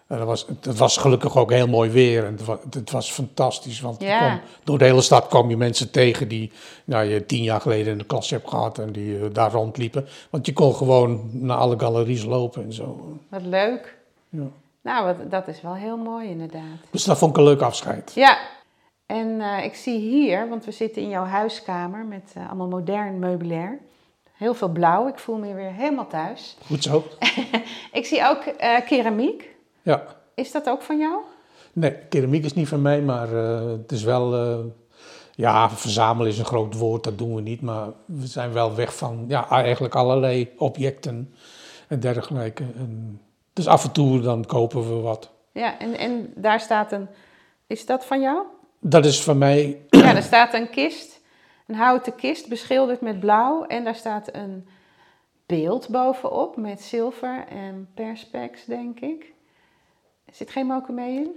En dat was, het was gelukkig ook heel mooi weer en het was, het was fantastisch. Want je Ja. kwam- door de hele stad kwam je mensen tegen die nou, je tien jaar geleden in de klas hebt gehad en die eh, daar rondliepen. Want je kon gewoon naar alle galeries lopen en zo. Wat leuk. Ja. Nou, wat, dat is wel heel mooi inderdaad. Dus dat vond ik een leuk afscheid. Ja, en eh, ik zie hier, want we zitten in jouw huiskamer met eh, allemaal modern meubilair. Heel veel blauw, ik voel me weer helemaal thuis. Goed zo. Ik zie ook keramiek. Ja. Is dat ook van jou? Nee, keramiek is niet van mij, maar eh, het is wel... eh, ja, verzamelen is een groot woord, dat doen we niet. Maar we zijn wel weg van ja, eigenlijk allerlei objecten en dergelijke. En dus af en toe dan kopen we wat. Ja, en, en daar staat een... Is dat van jou? Dat is van mij Ja, er staat een kist, een houten kist beschilderd met blauw. En daar staat een beeld bovenop met zilver en perspex, denk ik. Zit geen mokumee in?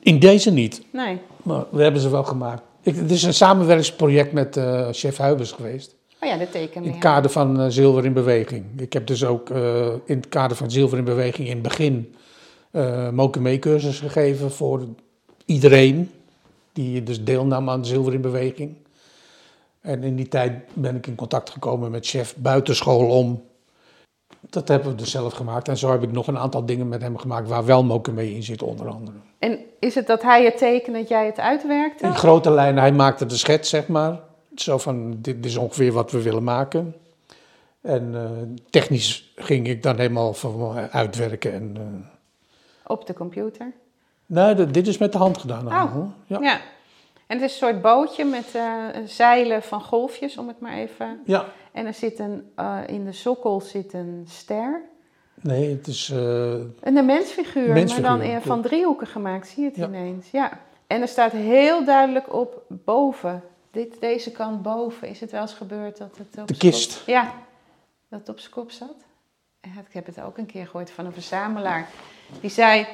in deze niet. Nee. Maar we hebben ze wel gemaakt. Ik, het is een samenwerkingsproject met eh, chef Huibers geweest. Oh ja, de In tekening. het kader van eh, Zilver in Beweging. Ik heb dus ook eh, in het kader van Zilver in Beweging in het begin uh, cursus gegeven voor iedereen. die dus deelnam aan Zilver in Beweging. En in die tijd ben ik in contact gekomen met chef buitenschool om. Dat hebben we dus zelf gemaakt. En zo heb ik nog een aantal dingen met hem gemaakt waar wel moken mee in zit, onder andere. En is het dat hij het tekent dat jij het uitwerkte? In grote lijnen, hij maakte de schets, zeg maar. Zo van, dit is ongeveer wat we willen maken. En uh, technisch ging ik dan helemaal van uitwerken. En, uh... Op de computer? Nee, dit is met de hand gedaan. Oh, ja. ja. En het is een soort bootje met uh, zeilen van golfjes, om het maar even... Ja. En er zit een, in de sokkel zit een ster. Nee, het is... een mensfiguur, mensfiguur, maar dan van driehoeken gemaakt, zie je het ineens. Ja. En er staat heel duidelijk op boven, dit, deze kant boven, is het wel eens gebeurd dat het op De kist. Ja, dat het op zijn kop zat. Ik heb het ook een keer gehoord van een verzamelaar. Die zei,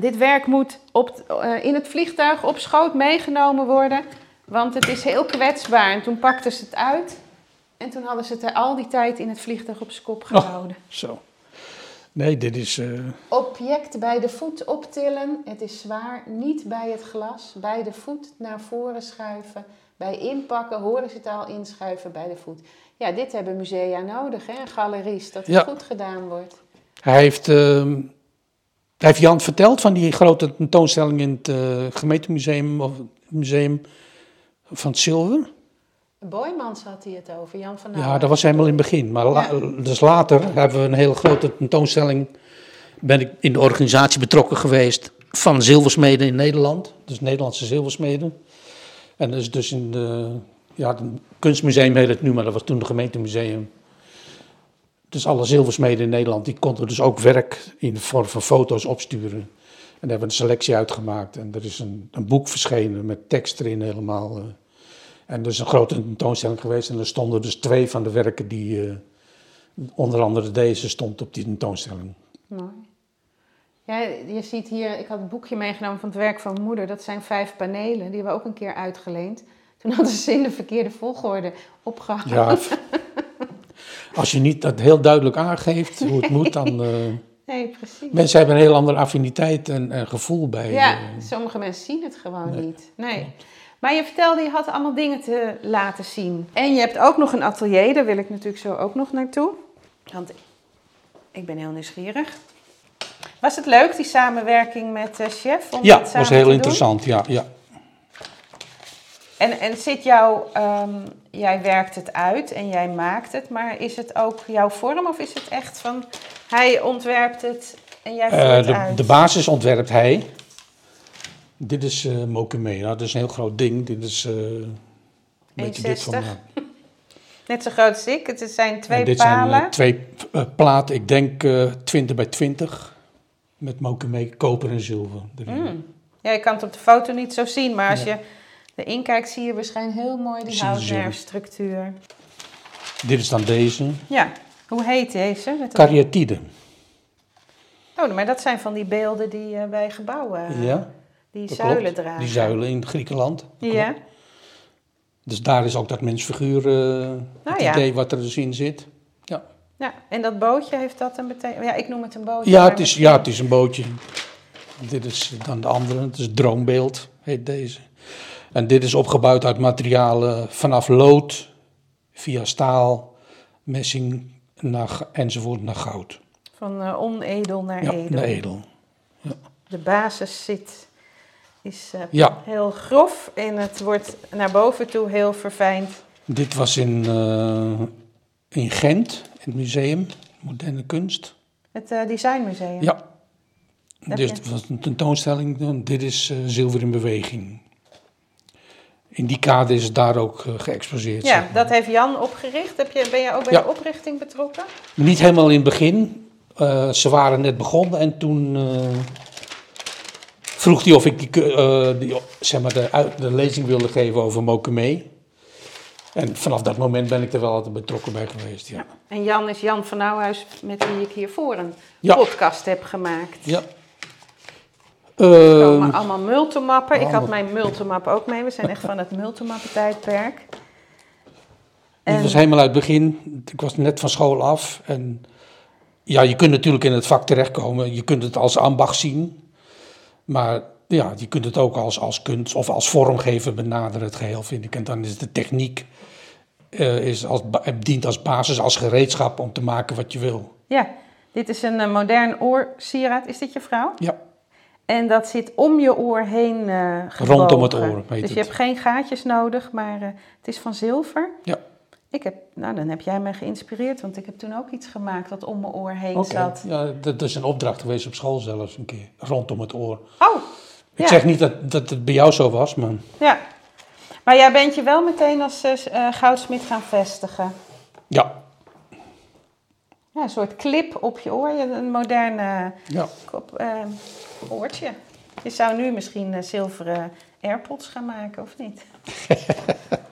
dit werk moet op, uh, in het vliegtuig op schoot meegenomen worden, want het is heel kwetsbaar. En toen pakten ze het uit en toen hadden ze het er al die tijd in het vliegtuig op zijn kop gehouden. Oh, zo. Nee, dit is... Uh... Object bij de voet optillen, het is zwaar, niet bij het glas, bij de voet naar voren schuiven, bij inpakken, horizontaal inschuiven bij de voet. Ja, dit hebben musea nodig, hè? galeries, dat het goed gedaan wordt. Hij heeft, uh, heeft Jan verteld van die grote tentoonstelling in het uh, gemeentemuseum of museum van het Zilver. Boymans had hij het over, Jan van Ja, dat was helemaal in het begin. Maar dus later hebben we een hele grote tentoonstelling. Ben ik in de organisatie betrokken geweest van zilversmeden in Nederland. Dus Nederlandse zilversmeden. En dat is dus in de ja, het kunstmuseum heet het nu, maar dat was toen het gemeentemuseum. Dus alle zilversmeden in Nederland, die konden dus ook werk in de vorm van foto's opsturen. En daar hebben we een selectie uitgemaakt. En er is een, een boek verschenen met tekst erin helemaal. En er is een grote tentoonstelling geweest. En er stonden dus twee van de werken die, uh, onder andere deze, stond op die tentoonstelling. Mooi. Ja, je ziet hier, ik had een boekje meegenomen van het werk van mijn moeder. Dat zijn vijf panelen, die hebben we ook een keer uitgeleend. Toen hadden ze in de verkeerde volgorde opgehangen. Ja, als je niet dat heel duidelijk aangeeft hoe het moet, dan... Uh, nee, precies. Mensen hebben een heel andere affiniteit en, en gevoel bij... Ja, uh, sommige mensen zien het gewoon niet. Nee. Maar je vertelde, je had allemaal dingen te laten zien. En je hebt ook nog een atelier, daar wil ik natuurlijk zo ook nog naartoe. Want ik ben heel nieuwsgierig. Was het leuk, die samenwerking met uh, chef? Om ja, het was heel interessant, ja, ja. En, en zit jou, um, jij werkt het uit en jij maakt het, maar is het ook jouw vorm of is het echt van hij ontwerpt het en jij voert uh, de, uit? De basis ontwerpt hij. Dit is uh, Mokeme, nou, dat is een heel groot ding. Dit is uh, een beetje dit van... Net zo groot als ik. Het zijn twee dit palen. Zijn, twee platen, ik denk 20 bij 20. Met Mokeme, koper en zilver. Mm. Ja, je kan het op de foto niet zo zien, maar als je de inkijk zie je waarschijnlijk heel mooi die houtnerfstructuur. Dit is dan deze. Ja, hoe heet deze? Kariatide. Oh, maar dat zijn van die beelden die uh, bij gebouwen, ja, die zuilen klopt. dragen. Die zuilen in Griekenland. Ja. Dus daar is ook dat mensfiguur, uh, nou, het ja. idee wat er dus in zit. Ja. ja, en dat bootje heeft dat een betekenis? Ja, ik noem het een bootje. Ja, het is, ja, het is een bootje. Dit is dan de andere, het is droombeeld, heet deze. En dit is opgebouwd uit materialen vanaf lood, via staal, messing naar, enzovoort naar goud. Van uh, onedel naar ja, edel. Naar edel. Ja. De basis zit, is uh, ja. heel grof en het wordt naar boven toe heel verfijnd. Dit was in, uh, in Gent, het museum, moderne kunst. Het designmuseum? Ja. Dit was een tentoonstelling, dit is zilver in beweging in die kader is het daar ook uh, geëxposeerd. Ja, dat heeft Jan opgericht. Heb je, ben je ook bij ja. de oprichting betrokken? Niet helemaal in het begin. Uh, ze waren net begonnen en toen uh, vroeg hij of ik die, die, zeg maar de, de lezing wilde geven over Mokeme. En vanaf dat moment ben ik er wel altijd betrokken bij geweest. Ja. ja. En Jan is Jan van Nouwhuis, met wie ik hiervoor een ja. podcast heb gemaakt. Ja. Er komen ehm, allemaal multimappen. Ik had mijn multimap ook mee. We zijn echt van het multimappen-tijdperk. Het was helemaal uit het begin. Ik was net van school af. En ja, je kunt natuurlijk in het vak terechtkomen. Je kunt het als ambacht zien. Maar ja, je kunt het ook als, als kunst of als vormgever benaderen, het geheel, vind ik. En dan is de techniek eh, is als, dient als basis, als gereedschap om te maken wat je wil. Ja, dit is een eh, modern oorsieraad. Is dit je vrouw? Ja, En dat zit om je oor heen eh Rondom het oor, Dus je het. hebt geen gaatjes nodig, maar het is van zilver. ja. Ik heb, nou, dan heb jij me geïnspireerd, want ik heb toen ook iets gemaakt dat om mijn oor heen zat. Ja, dat is een opdracht geweest op school zelfs een keer, rondom het oor. Oh, Ik Ja. zeg niet dat, dat het bij jou zo was, maar ja. Maar jij bent je wel meteen als eh, eh, goudsmid gaan vestigen. ja. Ja, een soort clip op je oor, een moderne ja. kop, eh, oortje. Je zou nu misschien eh, zilveren AirPods gaan maken, of niet?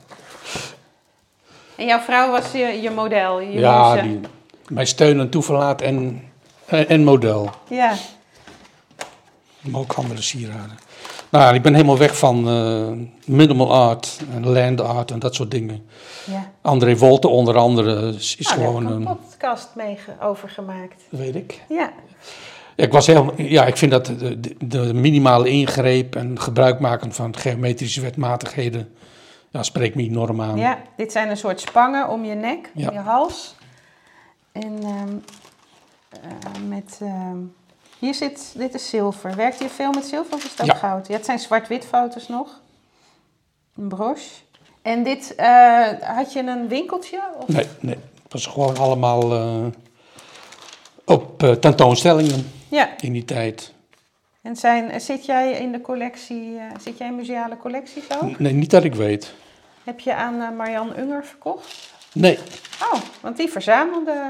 en jouw vrouw was je, je model, je Ja, die, mijn steun en toeverlaat en, en, en model. Ja, Maar ook andere sieraden. Nou, ja, ik ben helemaal weg van eh, minimal art en land art en dat soort dingen. ja. André Wolte onder andere is, is Nou, daar gewoon heb ik een... een podcast mee ge- over gemaakt. Weet ik. Ja, Ik was heel, ja, ik vind dat de, de, de minimale ingreep en gebruik maken van geometrische wetmatigheden, ja, spreekt me enorm aan. ja, dit zijn een soort spangen om je nek, Ja. om je hals. En ehm, eh, met... ehm, hier zit, dit is zilver. Werkt je veel met zilver of is het ook Ja. goud? Ja, het zijn zwart-wit foto's nog. Een broche. En dit, eh, had je een winkeltje? Of? Nee, nee, het was gewoon allemaal eh, op tentoonstellingen Ja, in die tijd. En zijn, zit jij in de collectie, eh, zit jij in museale collecties ook? Nee, niet dat ik weet. Heb je aan eh, Marianne Unger verkocht? Nee, Oh, want die verzamelde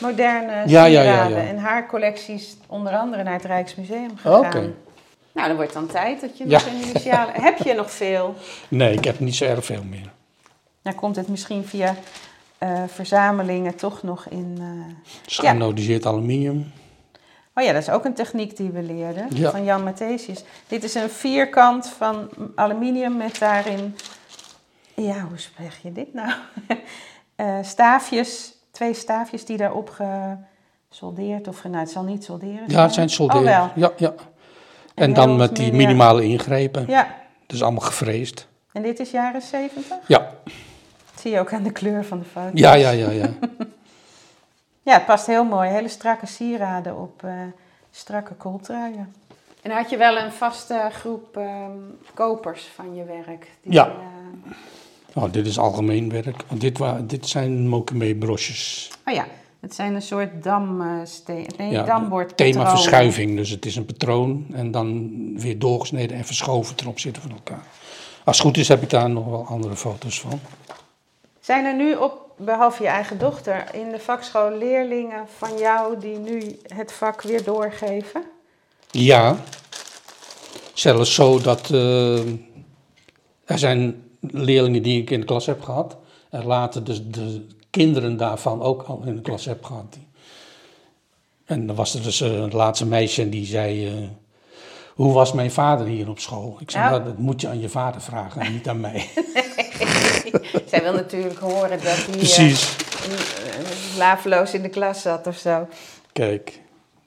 moderne Ja, ja, ja, sieraden. ja. En haar collectie is onder andere naar het Rijksmuseum gegaan. Oké. Nou, dan wordt dan tijd dat je Ja. nog in de museale... Heb je nog veel? nee, ik heb niet zo erg veel meer. Dan komt het misschien via eh, verzamelingen toch nog in... eh, geanodiseerd aluminium. Oh ja, dat is ook een techniek die we leerden Ja. van Jan Matthesius. Dit is een vierkant van aluminium met daarin, ja, hoe zeg je dit nou? Eh, staafjes, twee staafjes die daarop gesoldeerd of, nou het zal niet solderen Ja, het zijn solderen. Oh wel, Ja, ja. En dan met die minimale ingrepen. ja. Dat is allemaal gevreesd. En dit is jaren zeventig? Ja, Dat zie je ook aan de kleur van de foto. ja, ja, ja. ja. Ja, het past heel mooi. Hele strakke sieraden op eh, strakke kooltruien. En had je wel een vaste groep ehm, kopers van je werk? Die, Ja. eh, Oh, dit is algemeen werk. Want dit, wa- dit zijn Mokeme brosjes. oh ja, het zijn een soort damsteen, nee, Ja, dambord. Thema verschuiving. Dus het is een patroon en dan weer doorgesneden en verschoven ten opzichte van elkaar. Als het goed is heb ik daar nog wel andere foto's van. Zijn er nu op, behalve je eigen dochter, in de vakschool leerlingen van jou die nu het vak weer doorgeven? Ja, zelfs zo dat eh, er zijn leerlingen die ik in de klas heb gehad. En later dus de kinderen daarvan ook al in de klas heb gehad. En dan was er dus eh, het laatste meisje en die zei... eh, hoe was mijn vader hier op school? Ik zei, Ja. nou, dat moet je aan je vader vragen en niet aan mij. Zij wil natuurlijk horen dat hij eh, Precies. eh, laveloos in de klas zat of zo. Kijk,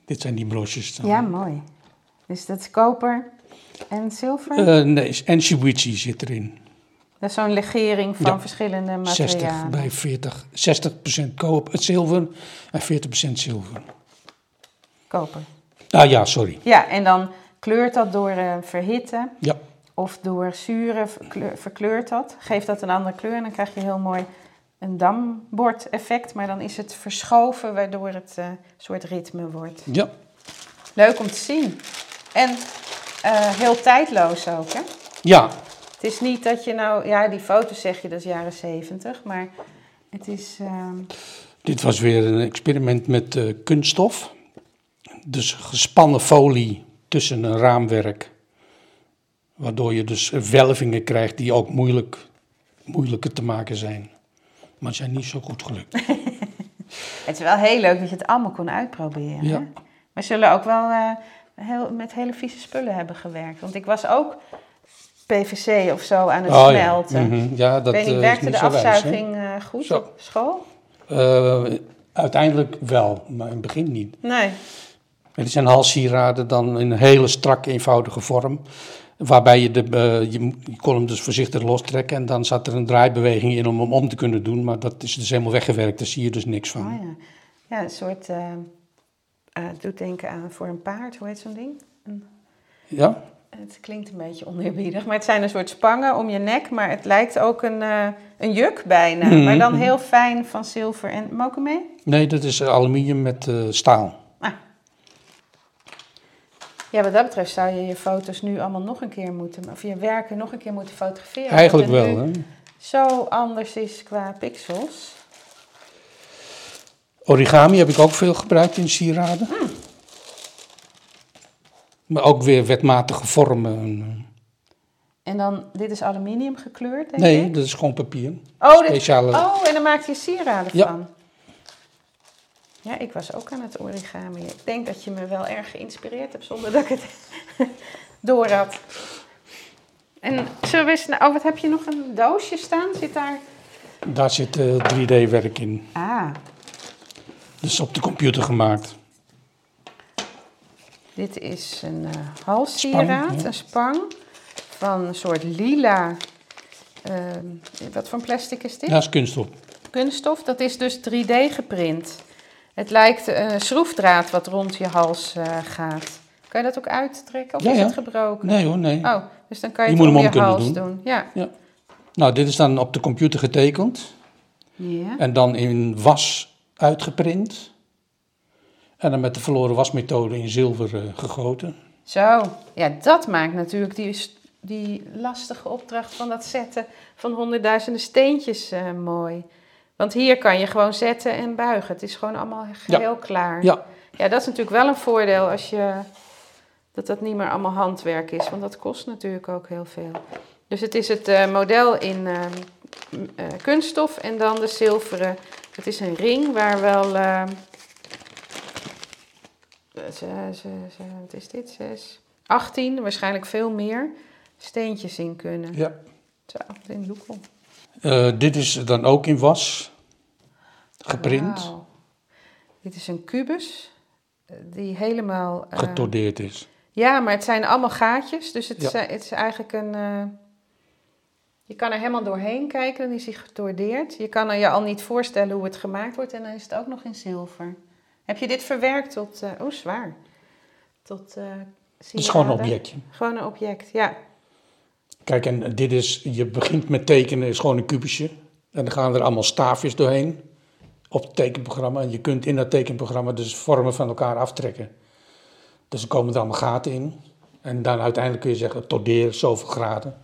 dit zijn die brosjes. dan. Ja, mooi. Dus dat is koper en zilver? Eh, nee, en shibuichi zit erin. Dat is zo'n legering van Ja. verschillende 60 materialen. bij 40. 60% koop, het zilver en 40% zilver. Koper. Ah ja, sorry. Ja, en dan kleurt dat door eh, verhitten Ja, of door zuren verkleur- verkleurt dat. Geeft dat een andere kleur en dan krijg je heel mooi een dambord-effect. Maar dan is het verschoven waardoor het eh, een soort ritme wordt. ja. Leuk om te zien. En eh, heel tijdloos ook, hè? ja. Het is niet dat je nou... Ja, die foto's zeg je, dat is jaren zeventig. Maar het is... ehm, Dit was weer een experiment met kunststof. Dus gespannen folie tussen een raamwerk. Waardoor je dus welvingen krijgt die ook moeilijk, moeilijker te maken zijn. Maar het zijn niet zo goed gelukt. Het is wel heel leuk dat je het allemaal kon uitproberen. Ja. Hè? We zullen ook wel eh, heel, met hele vieze spullen hebben gewerkt. Want ik was ook PVC of zo aan het Oh ja. smelten. Mhm. ja, dat Ik weet niet, eh, werkte de wijs, afzuiging eh, goed Zo. op school? Uiteindelijk wel, maar in het begin niet. Nee. Dit zijn halssieraden dan in een hele strakke, eenvoudige vorm. Waarbij je, de, eh, je, je kon hem dus voorzichtig lostrekken en dan zat er een draaibeweging in om hem om te kunnen doen. Maar dat is dus helemaal weggewerkt, daar zie je dus niks van. Oh ja. Ja, een soort. het doet denken aan voor een paard, hoe heet zo'n ding? Een- Ja? het klinkt een beetje oneerbiedig, maar het zijn een soort spangen om je nek, maar het lijkt ook een, een juk bijna. Mhm. Maar dan heel fijn van zilver en mogen mee? Nee, dat is aluminium met staal. Ja, wat dat betreft zou je je foto's nu allemaal nog een keer moeten, of je werken nog een keer moeten fotograferen. Eigenlijk wel, hè? Zo anders is qua pixels. Origami heb ik ook veel gebruikt in sieraden. Maar ook weer wetmatige vormen. En dan, dit is aluminium gekleurd, denk Nee, ik? dat is gewoon papier. Oh, dit, speciale- oh, en dan maak je sieraden Ja. van. Ja, ik was ook aan het origami. Ik denk dat je me wel erg geïnspireerd hebt zonder dat ik het door had. En zullen we eens... Oh, wat heb je nog een doosje staan? Zit daar... Daar zit eh, 3D-werk in. Ah, Dus op de computer gemaakt. dit is een eh halssieraad, Spang, ja. een spang van een soort lila... ehm, wat voor plastic is dit? Ja, dat is kunststof. kunststof, dat is dus 3D geprint. Het lijkt een schroefdraad wat rond je hals eh, gaat. Kan je dat ook uittrekken of Ja, is ja. het gebroken? Nee hoor, nee. Oh, dus dan kan je, Je het om je hals doen. Ja. Nou, dit is dan op de computer getekend. ja. En dan in was uitgeprint. En dan met de verloren wasmethode in zilver eh, gegoten. Zo, ja, dat maakt natuurlijk die, die lastige opdracht van dat zetten van honderdduizenden steentjes eh, mooi. Want hier kan je gewoon zetten en buigen. Het is gewoon allemaal geheel klaar. Ja, Ja, dat is natuurlijk wel een voordeel als je dat dat niet meer allemaal handwerk is, want dat kost natuurlijk ook heel veel. Dus het is het eh, model in eh, m- eh, kunststof en dan de zilveren. Het is een ring waar wel. eh, ze- ze- ze- wat is dit? Zes, 18, waarschijnlijk veel meer steentjes in kunnen. ja. Zo, in joekel. Eh, dit is dan ook in was geprint. Dit is een kubus eh, die helemaal. eh, getordeerd is. Ja, maar het zijn allemaal gaatjes. Dus het, Ja. is, het is eigenlijk een. je kan er helemaal doorheen kijken, dan is hij getordeerd. Je kan er je al niet voorstellen hoe het gemaakt wordt en dan is het ook nog in zilver. Heb je dit verwerkt tot. oh, zwaar. Tot. Het is gewoon een objectje. Gewoon een object, ja. Kijk, en dit is, je begint met tekenen, is gewoon een kubusje. En dan gaan er allemaal staafjes doorheen op het tekenprogramma. En je kunt in dat tekenprogramma dus vormen van elkaar aftrekken. Dus er komen er allemaal gaten in. En dan uiteindelijk kun je zeggen, tordeer zoveel graden.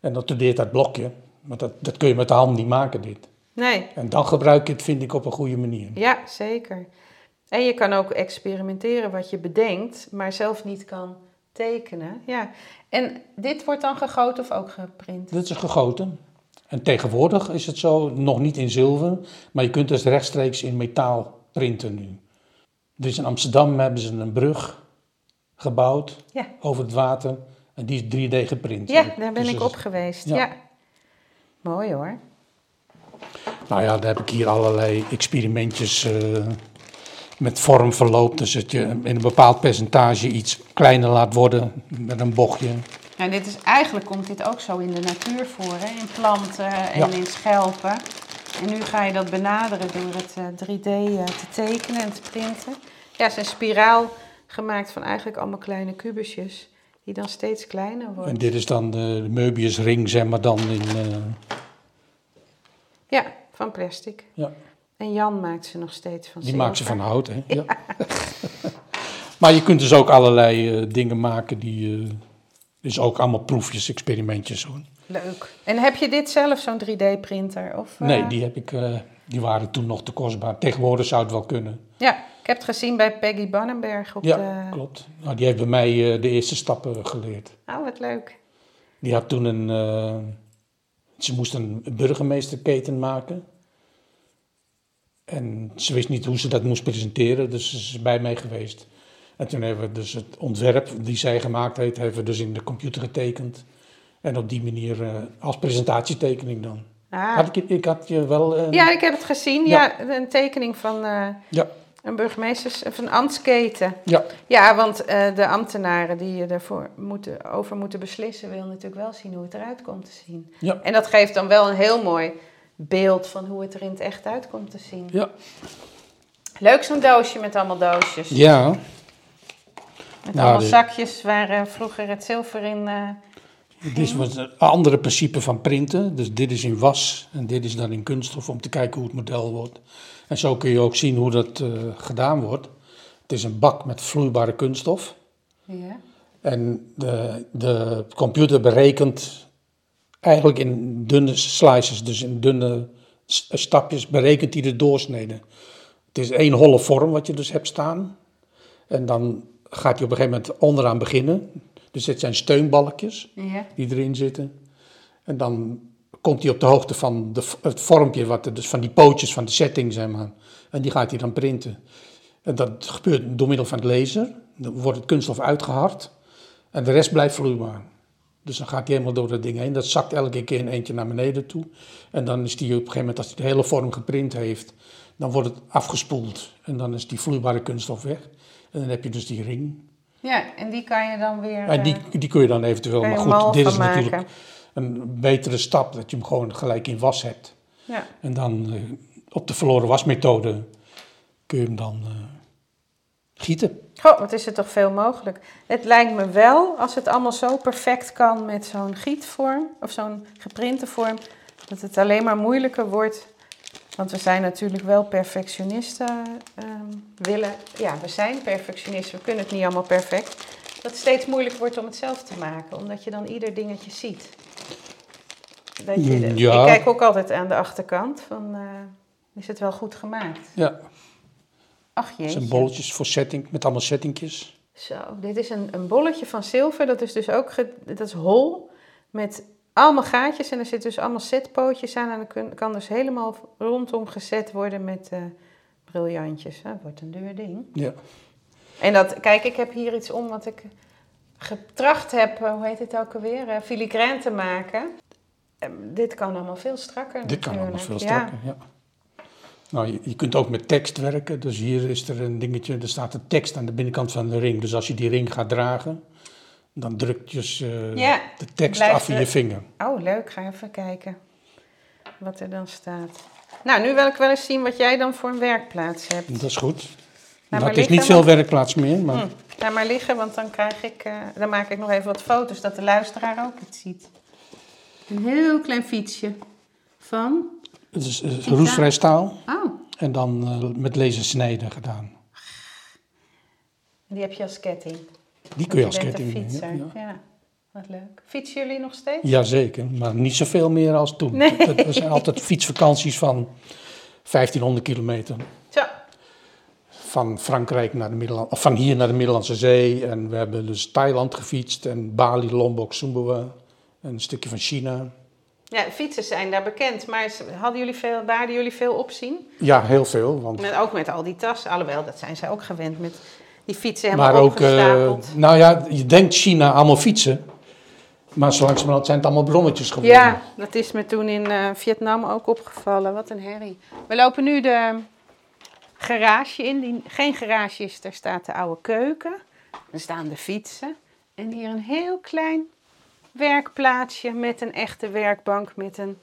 En dan tordeert dat blokje. Maar dat, dat kun je met de hand niet maken, dit. Nee, En dan gebruik je het, vind ik, op een goede manier. ja, zeker. En je kan ook experimenteren wat je bedenkt, maar zelf niet kan tekenen. Ja. En dit wordt dan gegoten of ook geprint? Dit is gegoten. En tegenwoordig is het zo, nog niet in zilver, maar je kunt dus rechtstreeks in metaal printen nu. Dus in Amsterdam hebben ze een brug gebouwd Ja. over het water en die is 3D geprint. Ja, daar ben Dus ik op geweest. ja. Ja. Mooi hoor. Nou ja, daar heb ik hier allerlei experimentjes eh, met vormverloop. Dus dat je in een bepaald percentage iets kleiner laat worden met een bochtje. En dit is, eigenlijk komt dit ook zo in de natuur voor, hè? in planten en Ja. in schelpen. En nu ga je dat benaderen door het eh, 3D eh, te tekenen en te printen. Ja, het is een spiraal gemaakt van eigenlijk allemaal kleine kubusjes, die dan steeds kleiner En worden. dit is dan de, de Möbius ring, zeg maar dan in... eh, Ja, van plastic. ja. En Jan maakt ze nog steeds van Die maakt ze van hout, hè? Ja. maar je kunt dus ook allerlei eh, dingen maken die... dus ook allemaal proefjes, experimentjes. Hoor. Leuk. En heb je dit zelf, zo'n 3D-printer? Of, eh, Nee, die, heb ik, die waren toen nog te kostbaar. Tegenwoordig zou het wel kunnen. Ja, ik heb het gezien bij Peggy Bannenberg op Ja, de... klopt. Nou, die heeft bij mij de eerste stappen geleerd. Oh, wat leuk. Die had toen een... ze moest een burgemeesterketen maken. En ze wist niet hoe ze dat moest presenteren, dus ze is bij mij geweest. En toen hebben we dus het ontwerp die zij gemaakt heeft, hebben we dus in de computer getekend. En op die manier eh, als presentatietekening dan. Ah. Had ik, ik had je wel... eh, Ja, ik heb het gezien. Ja, Ja. een tekening van, eh, ja, Een burgemeesters of een ambtsketen. Ja, Ja, want de ambtenaren die ervoor moeten, over moeten beslissen, willen natuurlijk wel zien hoe het eruit komt te zien. ja, En dat geeft dan wel een heel mooi beeld van hoe het er in het echt uit komt te zien. ja. Leuk zo'n doosje met allemaal doosjes. Ja, Met Nou, allemaal de- zakjes waar eh, vroeger het zilver in... eh, dit is een andere principe van printen. Dus dit is in was en dit is dan in kunststof om te kijken hoe het model wordt. En zo kun je ook zien hoe dat eh, gedaan wordt. Het is een bak met vloeibare kunststof. ja. En de, de computer berekent eigenlijk in dunne slices, dus in dunne stapjes, berekent hij de doorsnede. Het is één holle vorm wat je dus hebt staan. En dan gaat hij op een gegeven moment onderaan beginnen. Dus dit zijn steunbalkjes Ja. die erin zitten. En dan komt hij op de hoogte van de, het vormpje, wat er, dus van die pootjes van de setting, zeg maar. En die gaat hij dan printen. En dat gebeurt door middel van het laser. Dan wordt het kunststof uitgehard. En de rest blijft vloeibaar. Dus dan gaat hij helemaal door dat ding heen. Dat zakt elke keer een eentje naar beneden toe. En dan is die op een gegeven moment, als hij de hele vorm geprint heeft, dan wordt het afgespoeld. En dan is die vloeibare kunststof weg. En dan heb je dus die ring. ja, en die kan je dan weer... En die, eh, die kun je dan eventueel, je maar goed, dit is maken. natuurlijk een betere stap, dat je hem gewoon gelijk in was hebt. Ja. En dan eh, op de verloren wasmethode kun je hem dan eh, gieten. Goh, wat is er toch veel mogelijk. Het lijkt me wel, als het allemaal zo perfect kan met zo'n gietvorm of zo'n geprinte vorm, dat het alleen maar moeilijker wordt. Want we zijn natuurlijk wel perfectionisten. ehm, willen, ja, we zijn perfectionisten, we kunnen het niet allemaal perfect. Dat het steeds moeilijker wordt om het zelf te maken, omdat je dan ieder dingetje ziet. Dat je, Mm, ja. Ik kijk ook altijd aan de achterkant van, eh, is het wel goed gemaakt? Ja, Ach jeetje. zijn bolletjes voor setting, met allemaal settingjes. Zo, dit is een, een bolletje van zilver. Dat is dus ook ge- dat is hol met allemaal gaatjes. En er zitten dus allemaal setpootjes aan. En dan kun- kan dus helemaal rondom gezet worden met eh, briljantjes. Dat wordt een duur ding. Ja. En dat, kijk, ik heb hier iets om wat ik getracht heb, eh, hoe heet het ook alweer, eh filigraan te maken. Eh, dit kan allemaal veel strakker Dit kan allemaal veel strakker, ja. Nou, je, je kunt ook met tekst werken. Dus hier is er een dingetje, er staat een tekst aan de binnenkant van de ring. Dus als je die ring gaat dragen, dan drukt je eh, Ja, de tekst af in je vinger. Oh, leuk. Ga even kijken wat er dan staat. Nou, nu wil ik wel eens zien wat jij dan voor een werkplaats hebt. Dat is goed. maar Nou, het is niet veel want- werkplaats meer, maar Hm, laat maar liggen, want dan, krijg ik, eh, dan maak ik nog even wat foto's, dat de luisteraar ook het ziet. Een heel klein fietsje van... het is roestvrij staal Oh, en dan eh, met lasersnijden gedaan. die heb je als ketting. Die kun je als ketting fietser. ja, Ja, wat leuk. Fietsen jullie nog steeds? Jazeker, maar niet zoveel meer als toen. Nee. Dat zijn altijd fietsvakanties van 1500 kilometer. Zo, Van Frankrijk naar de Middelland, of van hier naar de Middellandse Zee. En we hebben dus Thailand gefietst en Bali, Lombok, Sumbawa. En een stukje van China. Ja, fietsers zijn daar bekend, maar hadden jullie veel, baarden jullie veel opzien? Ja, heel veel. Want, Met, ook met al die tassen, alhoewel, dat zijn zij ook gewend met die fietsen helemaal maar ook, eh, nou ja, je denkt China allemaal fietsen. Maar zo langzamerhand zijn het allemaal brommetjes geworden. Ja, dat is me toen in eh, Vietnam ook opgevallen. Wat een herrie. We lopen nu de garage in. Die geen garage is, daar staat de oude keuken. Er staan de fietsen. En hier een heel klein werkplaatsje met een echte werkbank. Met een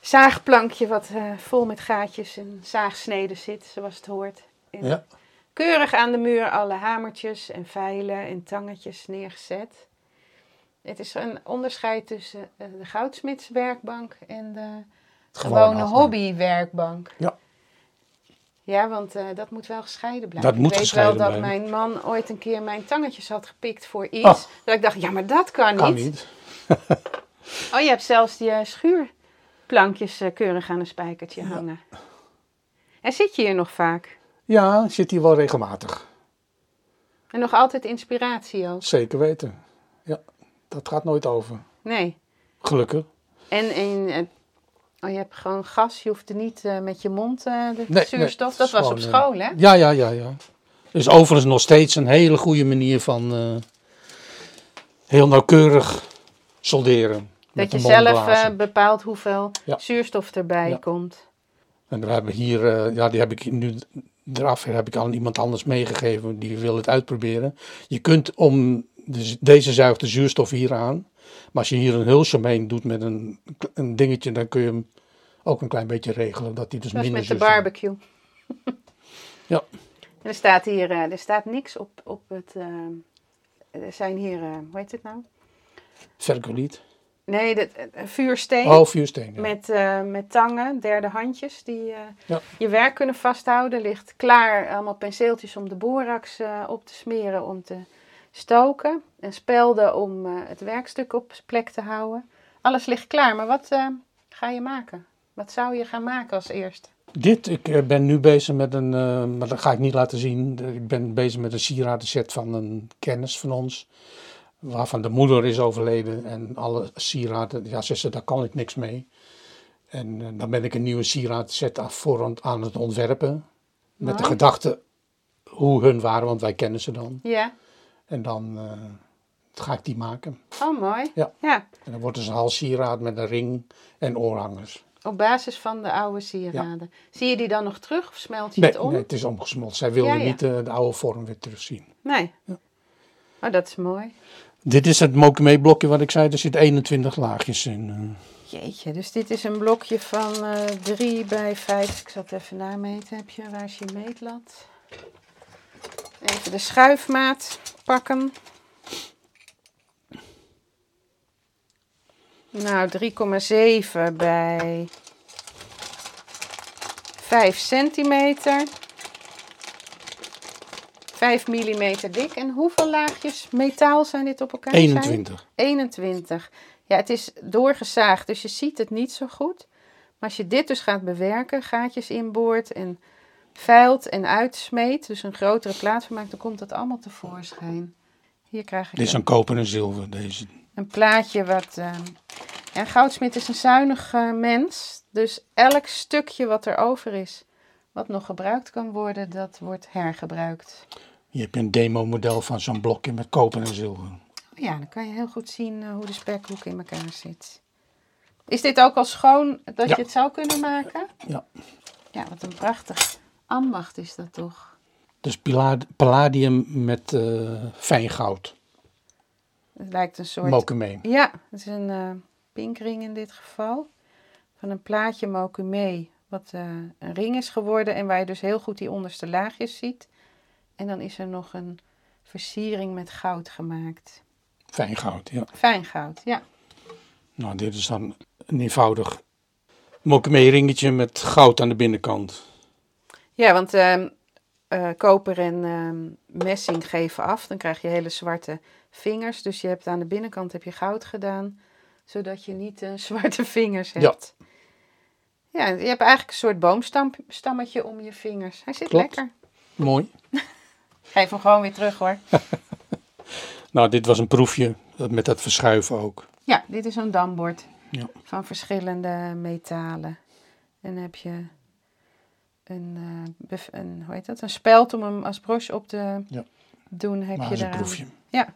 zaagplankje wat eh, vol met gaatjes en zaagsneden zit, zoals het hoort. En Ja. Keurig aan de muur alle hamertjes en vijlen en tangetjes neergezet. Het is een onderscheid tussen eh, de goudsmitswerkbank en de gewone hobbywerkbank. Ja. Ja, want eh, dat moet wel gescheiden blijven. Dat moet ik weet gescheiden wel dat blijven. mijn man ooit een keer mijn tangetjes had gepikt voor iets. Oh. Dat ik dacht, ja, maar dat kan, Kan niet. niet. Oh, je hebt zelfs die schuurplankjes eh, keurig aan een spijkertje hangen. En zit je hier nog vaak? Ja, zit hier wel regelmatig. En nog altijd inspiratie ook? Zeker weten. Ja, dat gaat nooit over. Nee. Gelukkig. En, en oh, je hebt gewoon gas, je hoeft er niet eh, met je mond eh, de Nee, zuurstof. nee, dat was gewoon, op eh, school, hè? Ja, ja, ja, ja. Dus overigens nog steeds een hele goede manier van heel nauwkeurig solderen. Dat je zelf bepaalt hoeveel Ja. zuurstof erbij Ja. komt. En we hebben hier, ja, die heb ik nu eraf heb ik aan iemand anders meegegeven, die wil het uitproberen. Je kunt om, dus deze zuigt de zuurstof hier aan. Maar als je hier een hulsje omheen doet met een, een dingetje, dan kun je hem ook een klein beetje regelen. Dat hij dus minder met de barbecue. Ja. En er staat hier, eh, er staat niks op, op het, eh, er zijn hier, eh, hoe heet het nou? Vercoliet. Nee, de, vuursteen. Oh, vuursteen. ja. Met, met tangen, derde handjes, die Ja. je werk kunnen vasthouden. Ligt klaar, allemaal penseeltjes om de borax op te smeren, om te stoken. En spelden om eh, het werkstuk op plek te houden. Alles ligt klaar, maar wat eh, ga je maken? Wat zou je gaan maken als eerste? Dit, ik eh, ben nu bezig met een, maar dat ga ik niet laten zien. Ik ben bezig met een sieradenset van een kennis van ons. Waarvan de moeder is overleden en alle sieraden, ja, ze daar kan ik niks mee. En dan ben ik een nieuwe sieradenset voor aan het ontwerpen. Met de gedachte hoe hun waren, want wij kennen ze dan. Ja, En dan eh, ga ik die maken. oh mooi. Ja. ja. En dan wordt het een hals sieraad met een ring en oorhangers. Op basis van de oude sieraden. Zie je die dan nog terug of smelt je Nee, het om? nee, het is omgesmolten. Zij wilde Ja, ja. niet eh, de oude vorm weer terugzien. Nee. Oh, dat is mooi. Dit is het Mokeme blokje wat ik zei, er zit 21 laagjes in. eh. Jeetje, dus dit is een blokje van 3 bij 5. Ik zal het even nameten. Heb je, waar is je meetlat? Even de schuifmaat pakken. Nou, 3,7 bij 5 centimeter. 5 millimeter dik. En hoeveel laagjes metaal zijn dit op elkaar? Zijn? 21. 21. Ja, het is doorgezaagd, dus je ziet het niet zo goed. Maar als je dit dus gaat bewerken, gaatjes inboort en veilt en uitsmeet, dus een grotere plaat van maakt, dan komt dat allemaal tevoorschijn. Hier krijg ik Dit is een, koper en zilver, deze. een plaatje wat... eh, ja, Goudsmit is een zuinig eh, mens, dus elk stukje wat er over is, wat nog gebruikt kan worden, dat wordt hergebruikt. Hier heb je een demo model van zo'n blokje met koper en zilver. Ja, dan kan je heel goed zien eh, hoe de spekhoek in elkaar zit. Is dit ook al schoon dat Ja. je het zou kunnen maken? Ja. Ja, wat een prachtig ambacht is dat toch? Dus palladium met eh fijn goud. Het lijkt een soort... Mokeme. Ja, het is een eh, pinkring in dit geval. Van een plaatje mokume, wat eh, een ring is geworden en waar je dus heel goed die onderste laagjes ziet. En dan is er nog een versiering met goud gemaakt. Fijn goud, ja. Fijn goud, ja. Nou, dit is dan een eenvoudig Mokeme ringetje met goud aan de binnenkant. Ja, want ehm, eh, koper en ehm, messing geven af. Dan krijg je hele zwarte vingers. Dus je hebt aan de binnenkant heb je goud gedaan, zodat je niet eh, zwarte vingers hebt. Ja. je hebt eigenlijk een soort boomstammetje om je vingers. Hij zit Klopt. lekker. Mooi. Geef hem gewoon weer terug hoor. Nou, dit was een proefje dat- met dat verschuiven ook. Ja, dit is een dambord Ja. van verschillende metalen. En dan heb je een, een, hoe heet dat? een speld om hem als broche op te Ja. doen. Heb Maar je proefje. Ja,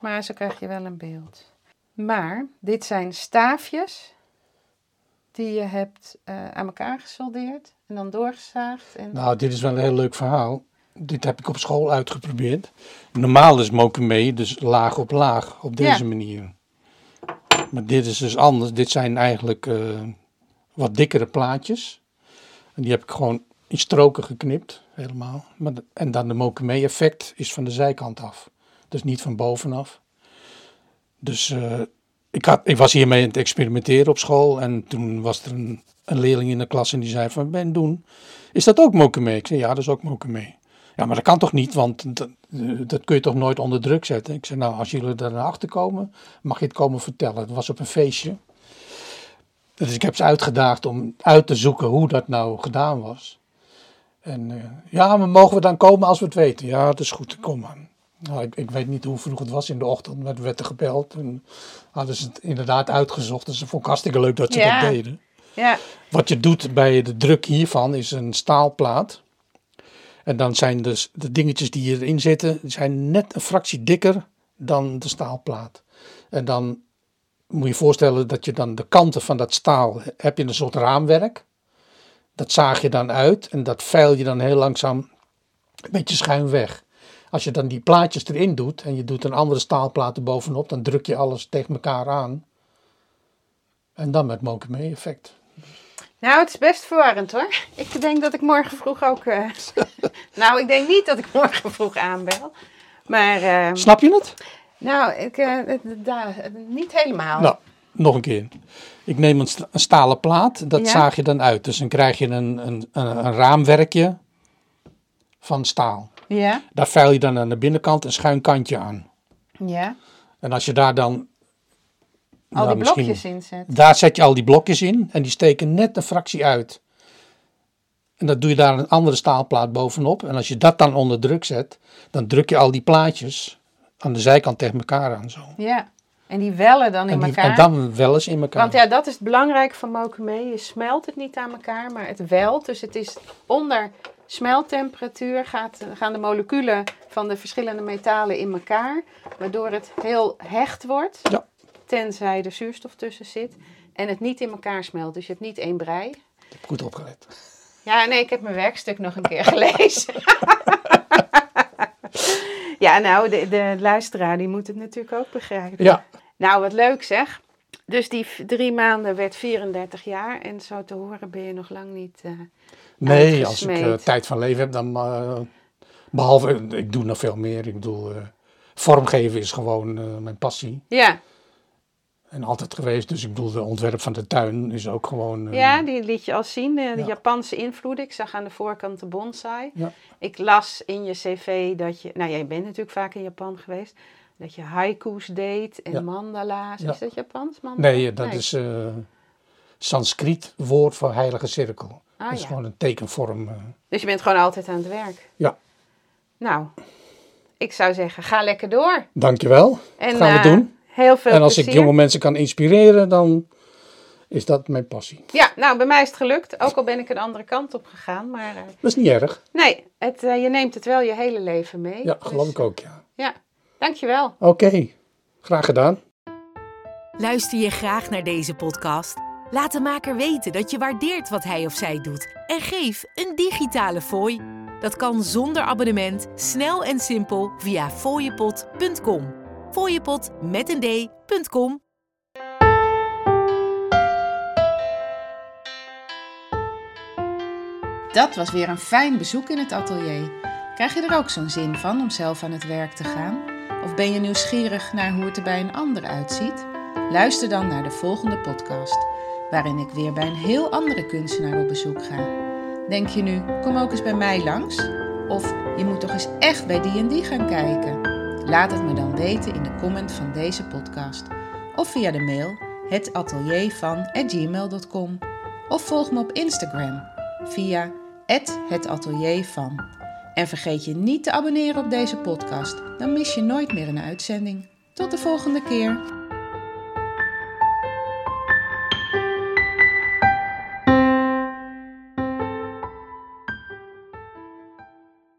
maar zo krijg je wel een beeld. Maar dit zijn staafjes die je hebt eh, aan elkaar gesoldeerd en dan doorgezaagd. En... Nou, dit is wel een heel leuk verhaal. Dit heb ik op school uitgeprobeerd. Normaal is mokeme dus laag op laag, op deze Ja. manier. Maar dit is dus anders. Dit zijn eigenlijk eh, wat dikkere plaatjes. En die heb ik gewoon in stroken geknipt, helemaal. Maar en dan de mokeme effect is van de zijkant af. Dus niet van bovenaf. Dus eh, ik, had, ik was hiermee aan het experimenteren op school. En toen was er een, een leerling in de klas en die zei van, Ben doen, is dat ook mokeme? Ik zei, ja, dat is ook mokeme. Ja, maar dat kan toch niet, want dat, dat kun je toch nooit onder druk zetten? Ik zei, nou, als jullie er naar achter komen, mag je het komen vertellen. Het was op een feestje. Dus ik heb ze uitgedaagd om uit te zoeken hoe dat nou gedaan was. En eh, ja, maar mogen we dan komen als we het weten? Ja, dat is goed, kom maar. Nou, ik, ik weet niet hoe vroeg het was in de ochtend, maar er werd er gebeld. En hadden ze het inderdaad uitgezocht. Dus ik vond het hartstikke leuk dat ze Ja. dat deden. Ja, Wat je doet bij de druk hiervan is een staalplaat. En dan zijn dus de dingetjes die erin zitten, die zijn net een fractie dikker dan de staalplaat. En dan moet je voorstellen dat je dan de kanten van dat staal, heb je een soort raamwerk. Dat zaag je dan uit en dat veil je dan heel langzaam een beetje schuin weg. Als je dan die plaatjes erin doet en je doet een andere staalplaat er bovenop, dan druk je alles tegen elkaar aan. En dan met Monkey effect. Nou, het is best verwarrend hoor. Ik denk dat ik morgen vroeg ook. eh, nou, ik denk niet dat ik morgen vroeg aanbel. Maar. eh, Snap je het? Nou, ik, eh, daar- niet helemaal. Nou, nog een keer. Ik neem een, sta- een stalen plaat, dat Ja. zaag je dan uit. Dus dan krijg je een, een, een, raamwerkje van staal. Ja, Daar veil je dan aan de binnenkant een schuin kantje aan. ja. En als je daar dan... Al nou, die misschien- blokjes inzet. Daar zet je al die blokjes in en die steken net een fractie uit. En dan doe je daar een andere staalplaat bovenop. En als je dat dan onder druk zet, dan druk je al die plaatjes aan de zijkant tegen elkaar aan. Zo. Ja. En die wellen dan in die- elkaar. en dan wel eens in elkaar. Want ja, dat is het belangrijke van mokumee. Je smelt het niet aan elkaar, maar het welt. Dus het is onder smelttemperatuur gaat, gaan de moleculen van de verschillende metalen in elkaar. Waardoor het heel hecht wordt, Ja. tenzij er zuurstof tussen zit. En het niet in elkaar smelt. Dus je hebt niet één brei. Ik heb goed opgelet. Ja, nee, ik heb mijn werkstuk nog een keer gelezen. ja, nou, de, de luisteraar die moet het natuurlijk ook begrijpen. Ja, Nou, wat leuk zeg. Dus die drie maanden werd 34 jaar. En zo te horen ben je nog lang niet... eh, nee, als ik eh, tijd van leven heb, dan... eh, behalve, ik doe nog veel meer. Ik bedoel, vormgeven is gewoon mijn passie. Ja, En altijd geweest. Dus ik bedoel, de ontwerp van de tuin is ook gewoon... eh, ja, die liet je al zien. De, de Ja. Japanse invloeden. Ik zag aan de voorkant de bonsai. Ja. Ik las in je cv dat je... Nou, jij bent natuurlijk vaak in Japan geweest. Dat je haiku's deed en Ja. mandala's. Is dat Japans? Mandala? Nee, eh, dat is eh Sanskriet woord voor heilige cirkel. Ah, dat is gewoon een tekenvorm. Dus je bent gewoon altijd aan het werk. Ja. Nou, ik zou zeggen, ga lekker door. Dankjewel. En, Gaan we doen. Heel veel En als plezier. ik jonge mensen kan inspireren, dan is dat mijn passie. Ja, nou, bij mij is het gelukt. Ook al ben ik een andere kant op gegaan. Maar eh, Dat is niet erg. nee, het, eh, je neemt het wel je hele leven mee. Ja, Dus, geloof ik ook, ja. Ja, dankjewel. Oké, graag gedaan. Luister je graag naar deze podcast? Laat de maker weten dat je waardeert wat hij of zij doet en geef een digitale fooi. Dat kan zonder abonnement, snel en simpel via fooiepot.com. Fooiepot met een d.com. Dat was weer een fijn bezoek in het atelier. Krijg je er ook zo'n zin van om zelf aan het werk te gaan? Of ben je nieuwsgierig naar hoe het er bij een ander uitziet? Luister dan naar de volgende podcast, waarin ik weer bij een heel andere kunstenaar op bezoek ga. Denk je nu, kom ook eens bij mij langs? Of je moet toch eens echt bij die en die gaan kijken? Laat het me dan weten in de comment van deze podcast. Of via de mail hetateliervan@gmail.com. Of volg me op Instagram via @hetateliervan. En vergeet je niet te abonneren op deze podcast, dan mis je nooit meer een uitzending. Tot de volgende keer.